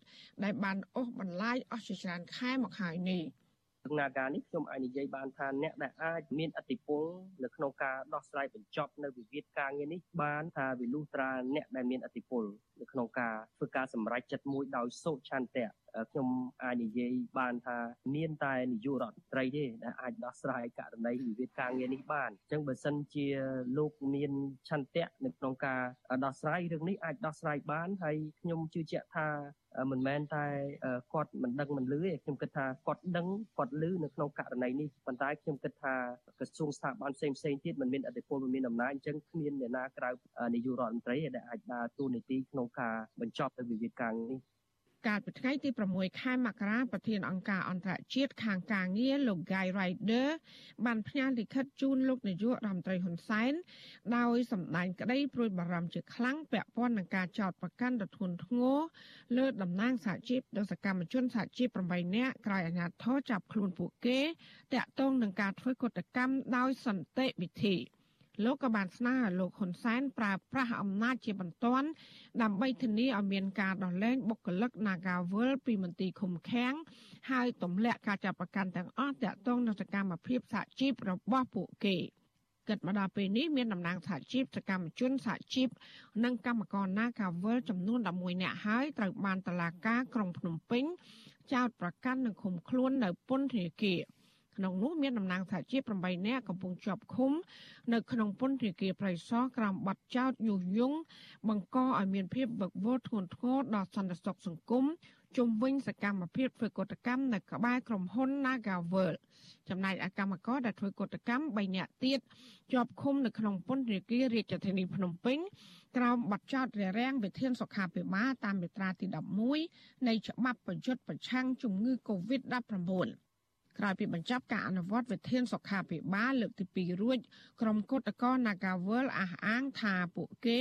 ដែលបានអូសបន្លាយអស់ជាច្រើនខែមកហើយនេះ។ ដំណើរការនេះខ្ញុំអាចនិយាយបានថាអ្នកដែលអាចមានអធិបុលនៅក្នុងការដោះស្រាយបញ្ចប់នៅវិវាទការងារនេះបានថាវិលុះត្រាអ្នកដែលមានអធិបុលនៅក្នុងការធ្វើការសម្រេចចិត្តមួយដោយសោកឆន្ទៈ ខ្ញុំអាចនិយាយបានថាមានតែនាយករដ្ឋមន្ត្រីទេដែលអាចដោះស្រាយករណីវិវាទការងារនេះបានអញ្ចឹងបើសិនជាលោកមានឆន្ទៈនៅក្នុងការដោះស្រាយរឿងនេះអាចដោះស្រាយបានហើយខ្ញុំជឿជាក់ថាមិនមែនតែគាត់មិនដឹងមិនលឺទេខ្ញុំគិតថាគាត់ដឹងគាត់លឺនៅក្នុងករណីនេះប៉ុន្តែខ្ញុំគិតថាក្រសួងស្ថាប័នផ្សេងផ្សេងទៀតមិនមានអធិបុលមិនមានអំណាចអញ្ចឹងគ្មានអ្នកណាក្រៅនាយករដ្ឋមន្ត្រីដែលអាចដើរតួនាទីក្នុងការបញ្ចប់ទៅវិវាទការនេះ កាលពីថ្ងៃទី6ខែមករាប្រធានអង្គការអន្តរជាតិខាងការងារលោក Guy Ryder បានផ្ញើលិខិតជូនលោកនាយករដ្ឋមន្ត្រីហ៊ុនសែនដោយសម្ដែងក្តីព្រួយបារម្ភជាខ្លាំងពាក់ព័ន្ធនឹងការចោទប្រកាន់ដ៏ធ្ងន់ធ្ងរលើតំណាងសហជីពនិងសកម្មជនសហជីព8នាក់ក្រោយអាជ្ញាធរចាប់ខ្លួនពួកគេតាក់ទងនឹងការធ្វើកតកម្មដោយសន្តិវិធី។ លោកក៏បានស្នើឲ្យលោកហ៊ុនសែនប្រើប្រាស់អំណាចជាបន្ទាន់ដើម្បីធានាឲ្យមានការដោះលែងបុគ្គលិក Nagawal ពីមន្ទីរឃុំឃាំងហើយទម្លាក់ការចាប់ប្រកាន់ទាំងអស់តាក់ទងនឹងសកម្មភាពសហជីពរបស់ពួកគេគិតមកដល់ពេលនេះមានតំណាងសហជីពសកម្មជនសហជីពនិងកម្មករ Nagawal ចំនួន11នាក់ហើយត្រូវបានតុលាការក្រុងភ្នំពេញចោទប្រកាន់និងឃុំខ្លួននៅពន្ធនាគារ ក្នុងនោះមានតំណាងសហជីព8នាក់កំពុងជាប់ឃុំ នៅក្នុងពន្ធនាគារប្រៃសណក្រោមបទចោទញុះញង់បង្កឲ្យមានភាពវឹកវរធ្ងន់ធ្ងរដល់សន្តិសុខសង្គមជុំវិញ សកម្មភាពធ្វើកតកម្មនៅក្បែរក្រុមហ៊ុន Nagavel ចំណែកអកម្មករដែលធ្វើកតកម្ម3នាក់ទៀតជាប់ឃុំនៅក្នុងពន្ធនាគាររាជធានីភ្នំពេញក្រោមបទចោទរារាំងវិធានសុខាភិបាលតាមមាត្រាទី11នៃច្បាប់ប្រយុទ្ធប្រឆាំងជំងឺ Covid-19 ក្រោយពីបញ្ចប់ការអនុវត្តវិធានសុខាភិបាលលើកទី2រួចក្រុមគឧតកោ Nagawal អះអាងថាពួកគេ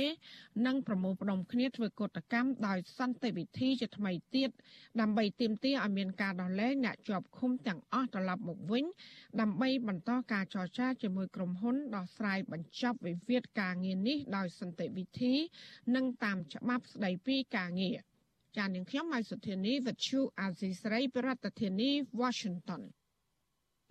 នឹងប្រមូលផ្ដុំគ្នាធ្វើកុតកម្មដោយសន្តិវិធីជាថ្មីទៀតដើម្បីទាមទារឲ្យមានការដោះលែងអ្នកជាប់ឃុំទាំងអស់ត្រឡប់មកវិញ ដើម្បីបន្តការចរចាជាមួយក្រុមហ៊ុនដោះស្រាយបញ្ចប់វិវាទការងារនេះដោយសន្តិវិធី និងតាមច្បាប់ស្តីពីការងារចាននាងខ្ញុំម៉ៃសុធានីវិទ្យុអាស៊ីស្រីប្រធានាធិបតី Washington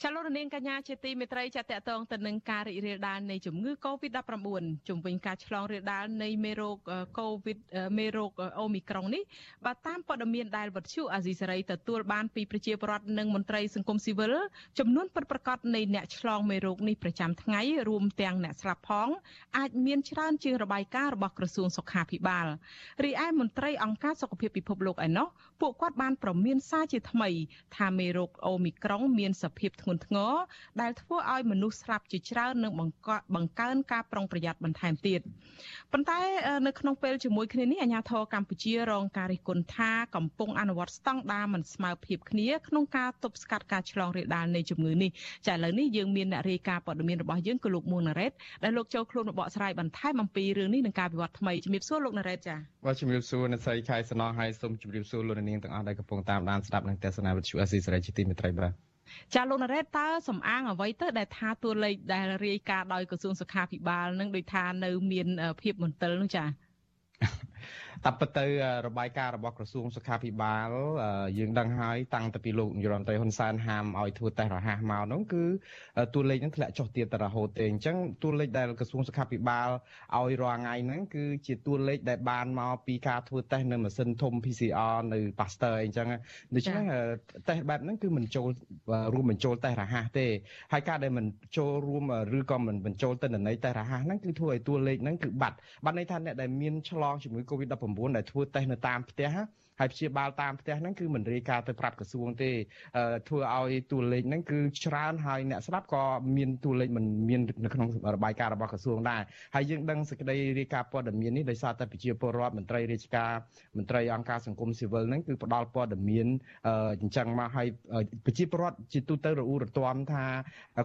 ចលនានាងកញ្ញាជាទីមេត្រីចាត់តងទៅនឹងការរីករាលដាលនៃជំងឺ Covid-19 ជំវិញការឆ្លងរាលដាលនៃមេរោគ Covid មេរោគអូមីក្រុងនេះបើតាមព័ត៌មានដែលវិទ្យុអាស៊ីសេរីទទួលបានពីប្រជាពលរដ្ឋនិងមន្ត្រីសង្គមស៊ីវិលចំនួនពិតប្រាកដនៃអ្នកឆ្លងមេរោគនេះប្រចាំថ្ងៃរួមទាំងអ្នកស្លាប់ផងអាចមានច្រើនជាងរបាយការណ៍របស់ក្រសួងសុខាភិបាលរីឯមន្ត្រីអង្គការសុខភាពពិភពលោកឯណោះពួកគាត់បានប្រមានសារជាថ្មីថាមេរោគអូមីក្រុងមានសភាពធ្ងន់ធ្ងរដែលធ្វើឲ្យមនុស្សស្លាប់ជាច្រើននិងបង្កើនការប្រុងប្រយ័ត្នបន្ថែមទៀតប៉ុន្តែនៅក្នុងពេលជាមួយគ្នានេះអាជ្ញាធរកម្ពុជារងការរិះគន់ថាកំពុងអនុវត្តស្តង់ដារមិនស្មើភាពគ្នាក្នុងការទប់ស្កាត់ការឆ្លងរាលដាលនៃជំងឺនេះចាឥឡូវនេះយើងមានអ្នករាយការណ៍ព័ត៌មានរបស់យើងគឺលោកមួងណារ៉េតដែលលោកចូលខ្លួនបកស្រាយបន្ថែមអំពីរឿងនេះនឹងការវិវត្តថ្មីជំរាបសួរលោកណារ៉េតចាបាទជំរាបសួរអ្នកស្រីខែសំណងហើយសូមជំរាបសួរលោកនាងទាំងអស់ដែលកំពុងតាមដានស្ដាប់និងទស្សនាវិទ្យុអេស៊ីសេរីជាទីមេត្រីបាទ ចាលោកណារ៉េតតើសំអាងអ្វីទៅដែលថាតួលេខដែលរាយការណ៍ដោយក្រសួងសុខាភិបាលនឹងដូចថានៅមានភាពមន្ទិលនោះចា តាមពិតទៅរបាយការណ៍របស់ក្រសួងសុខាភិបាលយើងដឹងហើយតាំងពីលោកនាយរដ្ឋមន្ត្រីហ៊ុនសែនហាមឲ្យធ្វើតេស្តរហ័សមកនោះគឺតួលេខហ្នឹងធ្លាក់ចុះទៀតទៅរហូតទេអញ្ចឹងតួលេខដែលក្រសួងសុខាភិបាលឲ្យរាល់ថ្ងៃហ្នឹងគឺជាតួលេខដែលបានមកពីការធ្វើតេស្តនៅម៉ាស៊ីនធំ PCR នៅ Pasteur អីចឹងដូច្នេះតេស្តបែបហ្នឹងគឺមិនចូលរួមបញ្ចូលតេស្តរហ័សទេហើយការដែលមិនចូលរួមឬក៏មិនបញ្ចូលទិន្នន័យតេស្តរហ័សហ្នឹងគឺធ្វើឲ្យតួលេខហ្នឹងគឺបាត់បាត់ន័យថាអ្នកដែលមានឆ្លងជំងឺ Covid-19 ដែលធ្វើតេស្តនៅតាមផ្ទះ ហើយព្យាបាលតាមផ្ទះហ្នឹងគឺមិនរាយការណ៍ទៅប្រាប់ក្រសួងទេធ្វើឲ្យតួលេខហ្នឹងគឺច្រើនហើយអ្នកស្ដាប់ក៏មានតួលេខមិនមាននៅក្នុងរបាយការណ៍របស់ក្រសួងដែរហើយយើងដឹងសេចក្តីរាយការណ៍ព័ត៌មាននេះដោយសារតែប្រជាពលរដ្ឋមន្ត្រីរាជការមន្ត្រីអង្គការសង្គមស៊ីវិលហ្នឹងគឺផ្ដល់ព័ត៌មានអញ្ចឹងមកឲ្យប្រជាពលរដ្ឋជាទូទៅរអ៊ូរទាំថា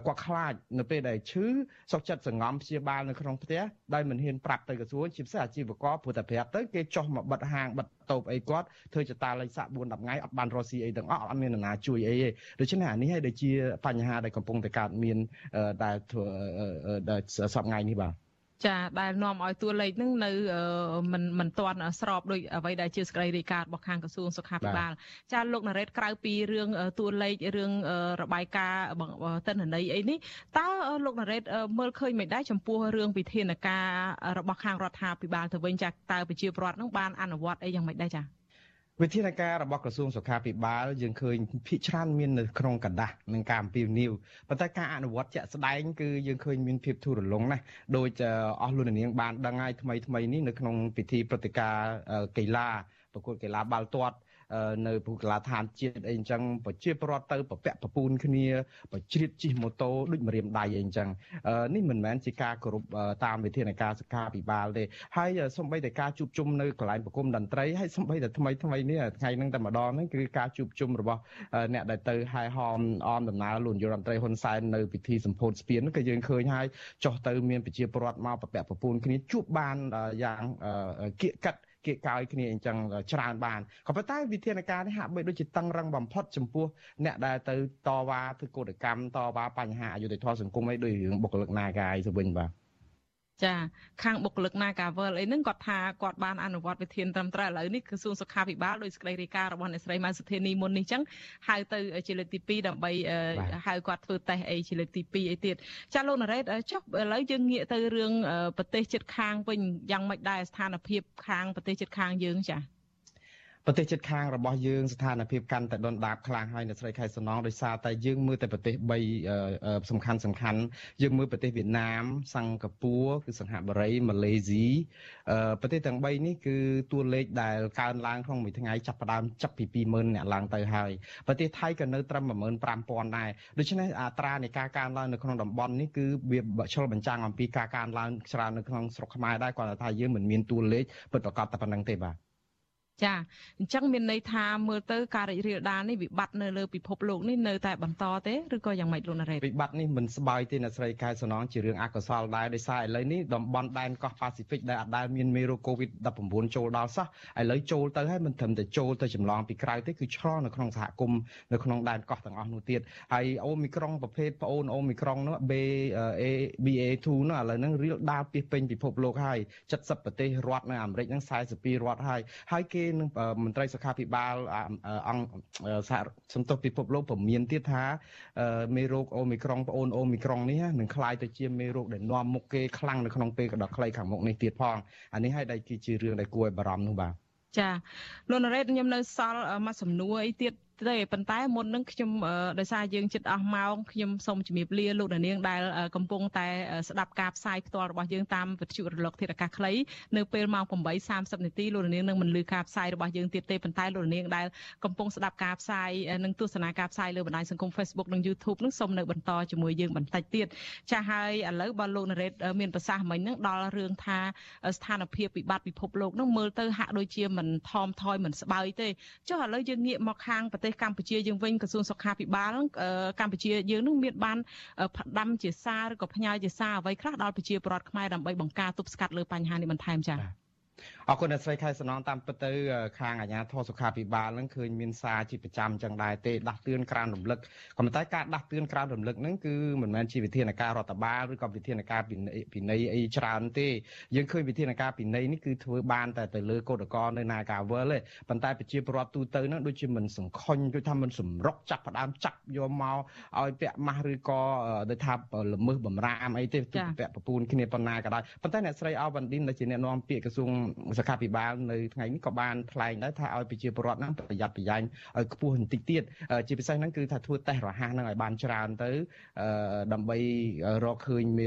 គាត់ខ្លាចនៅពេលដែលឈឺសុខចិត្តសង្ងំព្យាបាលនៅក្នុងផ្ទះដោយមិនហ៊ានប្រាប់ទៅក្រសួងជាពិសេសអាជីវករព្រោះតែប្រាប់ទៅគេចុះមកបិទហាងបិទតូបអីគាត់ធ្វើចតាលេខសាក់4 10ថ្ងៃអត់បានរកស៊ីអីទាំងអស់អត់មាននរណាជួយអីទេដូច្នេះអានេះហើយដែលជាបញ្ហាដែលកំពុងតែកើតមានដែលធ្វើដែលសប្តាហ៍នេះបាទចាដែលនាំឲ្យតួលេខហ្នឹងនៅមិនមិនទាន់ស្របដោយអ្វីដែលជាសក្តីរាយការណ៍របស់ខាងក្រសួងសុខាភិបាលចាលោកណារ៉េតក្រៅពីរឿងតួលេខរឿងរបាយការណ៍តិន្នន័យអីនេះតើលោកណារ៉េតមើលឃើញមិនដែរចំពោះរឿងវិធានការរបស់ខាងរដ្ឋាភិបាលទៅវិញចាតើប្រជាពលរដ្ឋនឹងបានអនុវត្តអីយ៉ាងម៉េចដែរចា វិធានការរបស់ក្រសួងសុខាភិបាលយើងឃើញភាគច្រើនមាននៅក្នុងกระดาษនឹងការអំពាវនាវប៉ុន្តែការអនុវត្តជាក់ស្ដែងគឺយើងឃើញមានភាពធូររលុងណាស់ដោយអស់លោកនាងបានដឹងហើយថ្មីថ្មីនេះនៅក្នុងពិធីព្រឹត្តិការណ៍កីឡាប្រកួតកីឡាបាល់ទាត់ នៅពុកលាឋានជាតិអីអញ្ចឹងប្រជាពលរដ្ឋទៅប្រពាក់ប្រពូនគ្នាប្រជ្រៀតជិះម៉ូតូដូចម្រាមដៃអីអញ្ចឹងនេះមិនមែនជាការគោរពតាមវិធានការសុខាភិបាលទេហើយសំបីតែការជួបជុំនៅកន្លែងប្រគំតន្ត្រីហើយសំបីតែថ្មីថ្មីនេះថ្ងៃហ្នឹងតែម្ដងហ្នឹងគឺការជួបជុំរបស់អ្នកដែលទៅហែហមអមដំណើរលោកនាយរដ្ឋមន្ត្រីហ៊ុនសែននៅពិធីសម្ពោធស្ពានក៏យើងឃើញហើយចុះទៅមានប្រជាពលរដ្ឋមកប្រពាក់ប្រពូនគ្នាជួបបានយ៉ាងគៀកកាត់ គៀកកោយគ្នាអញ្ចឹងច្រើនបានក៏ប៉ុន្តែវិធានការនេះហាក់បីដូចជាតឹងរឹងបំផុតចំពោះអ្នកដែលទៅតវ៉ាធ្វើកោតកម្មតវ៉ាបញ្ហាអយុត្តិធម៌សង្គមអីដូចរឿងបុគ្គលិកនាការអីទៅវិញបាទ ចាខាងបុគ្គលិក Nagavel អីហ្នឹងគាត់ថាគាត់បានអនុវត្តវិធានត្រឹមត្រូវឥឡូវនេះក្រសួងសុខាភិបាលដោយសេចក្តីរាយការណ៍របស់អ្នកស្រីម៉ៅសុធានីមុននេះចឹងហៅទៅជាលើកទី2ដើម្បីហៅគាត់ធ្វើតេស្តអីជាលើកទី2អីទៀតចាលោកណារ៉េតចុះឥឡូវយើងងាកទៅរឿងប្រទេសជិតខាងវិញយ៉ាងម៉េចដែរស្ថានភាពខាងប្រទេសជិតខាងយើងចា ប្រទេសជិតខាងរបស់យើងស្ថានភាពកាន់តែដុនដាបខ្លាំងហើយនៅស្រីខេត្តសំណងដោយសារតែយើងមើលតែប្រទេស3សំខាន់សំខាន់យើងមើលប្រទេសវៀតណាមសិង្ហបុរីគឺសិង្ហបុរីម៉ាឡេស៊ីប្រទេសទាំង3នេះគឺតួលេខដែលកើនឡើងក្នុងមួយថ្ងៃចាប់ផ្ដើមចាប់ពី20000អ្នកឡើងទៅហើយប្រទេសថៃក៏នៅត្រឹម15000ដែរដូច្នេះអត្រានៃការកើនឡើងនៅក្នុងតំបន់នេះគឺវាឆ្លុះបញ្ចាំងអំពីការកើនឡើងច្រើននៅក្នុងស្រុកខ្មែរដែរគាត់ថាយើងមិនមានតួលេខពិតប្រាកដតែប៉ុណ្្នឹងទេបាទ ចាអញ្ចឹងមានន័យថាមើលទៅការរីករាលដាលនេះវិបត្តិនៅលើពិភពលោកនេះនៅតែបន្តទេឬក៏យ៉ាងម៉េចលោកណារ៉េតវិបត្តិនេះមិនស្បើយទេអ្នកស្រីកែសំណងជារឿងអកុសលដែរដោយសារឥឡូវនេះតំបន់ដែនកោះប៉ាស៊ីហ្វិកដែលអត់ដែលមានមេរោគ COVID-19 ចូលដល់សោះឥឡូវចូលទៅហើយមិនត្រឹមតែចូលទៅចម្លងពីក្រៅទេគឺឆ្លងនៅក្នុងសហគមន៍នៅក្នុងដែនកោះទាំងអស់នោះទៀតហើយអូមីក្រុងប្រភេទប្អូនអូមីក្រុងនោះ BA2 នោះឥឡូវហ្នឹងរៀលដាលពីពេញពិភពលោកហើយ70ប្រទេសរដ្ឋនៅអាមេរិកហ្នឹង42រដ្ឋហើយហើយគេនឹងមន្ត្រីសុខាភិបាលអង្គសហសំទុះពិភពលោកពមៀនទៀតថាមេរោគអូមីក្រុងប្អូនអូមីក្រុងនេះនឹងคล้ายទៅជាមេរោគដែលនាំមុខគេខ្លាំងនៅក្នុងពេលកដោះខ្លីខាងមុខនេះទៀតផងអានេះហើយដែលគឺជារឿងដែលគួរឲ្យបារម្ភនោះបាទចាលោកណារ៉េតខ្ញុំនៅសល់មួយសំណួរអីទៀត ទេប៉ុន្តែមុននឹងខ្ញុំដោយសារយើងចិត្តអស់ម៉ោងខ្ញុំសូមជំរាបលាលោកនាងដែលកំពុងតែស្ដាប់ការផ្សាយផ្ទាល់របស់យើងតាមវិទ្យុរលកធាតុអាកាសខ្លីនៅពេលម៉ោង8:30នាទីលោកនាងនឹងមិនលឺការផ្សាយរបស់យើងទៀតទេប៉ុន្តែលោកនាងដែលកំពុងស្ដាប់ការផ្សាយនិងទស្សនាការផ្សាយលើបណ្ដាញសង្គម Facebook និង YouTube នឹងសូមនៅបន្តជាមួយយើងបន្តិចទៀតចាស់ហើយឥឡូវបើលោកណារ៉េតមានប្រសាសន៍មិញនឹងដល់រឿងថាស្ថានភាពវិបត្តិពិភពលោកនឹងមើលទៅហាក់ដូចជាមិនថមថយមិនស្បើយទេចុះឥឡូវយើងងាកមកខាងប្រទេសទេសកម្ពុជាយើងវិញក្រសួងសុខាភិបាលកម្ពុជាយើងនឹងមានបានផ្ដាំជាសារឬក៏ផ្ញើជាសារអ្វីខ្លះដល់ប្រជាពលរដ្ឋខ្មែរដើម្បីបង្ការទប់ស្កាត់លើបញ្ហានេះបន្ថែមចា៎ អរគុណអ្នកស្រីខែសំណងតាមពិតទៅខាងអាជ្ញាធរសុខាភិបាលនឹងឃើញមានសារជាប្រចាំចឹងដែរទេដាស់តឿនក្រានរំលឹកក៏ប៉ុន្តែការដាស់តឿនក្រានរំលឹកហ្នឹងគឺមិនមែនជាវិធានការរដ្ឋបាលឬក៏វិធានការពិន័យអីច្រើនទេយើងឃើញវិធានការពិន័យនេះគឺធ្វើបានតែទៅលើកោតក្រនៅ Nagawal ទេប៉ុន្តែប្រជាពលរដ្ឋទូទៅហ្នឹងដូចជាមិនសង្ខុញដូចថាមិនសម្រុកចាប់ផ្ដើមចាប់យកមកឲ្យពាក់ម៉ាស់ឬក៏ដូចថាល្មើសបំរាមអីទេពាក់ពពូនគ្នាប៉ុណ្ណាក៏ដោយប៉ុន្តែអ្នកស្រីអវ៉ាន់ឌិនដែលជាអ្នកនាំពាក្យក្រសួងសុខាភិបាលនៅថ្ងៃនេះក៏បានថ្លែងដែរថាឲ្យប្រជាពលរដ្ឋហ្នឹងប្រយ័ត្នប្រយែងឲ្យខ្ពស់បន្តិចទៀតជាពិសេសហ្នឹងគឺថាធ្វើតេស្តរហ័សហ្នឹងឲ្យបានច្រើនទៅដើម្បីរកឃើញមេរ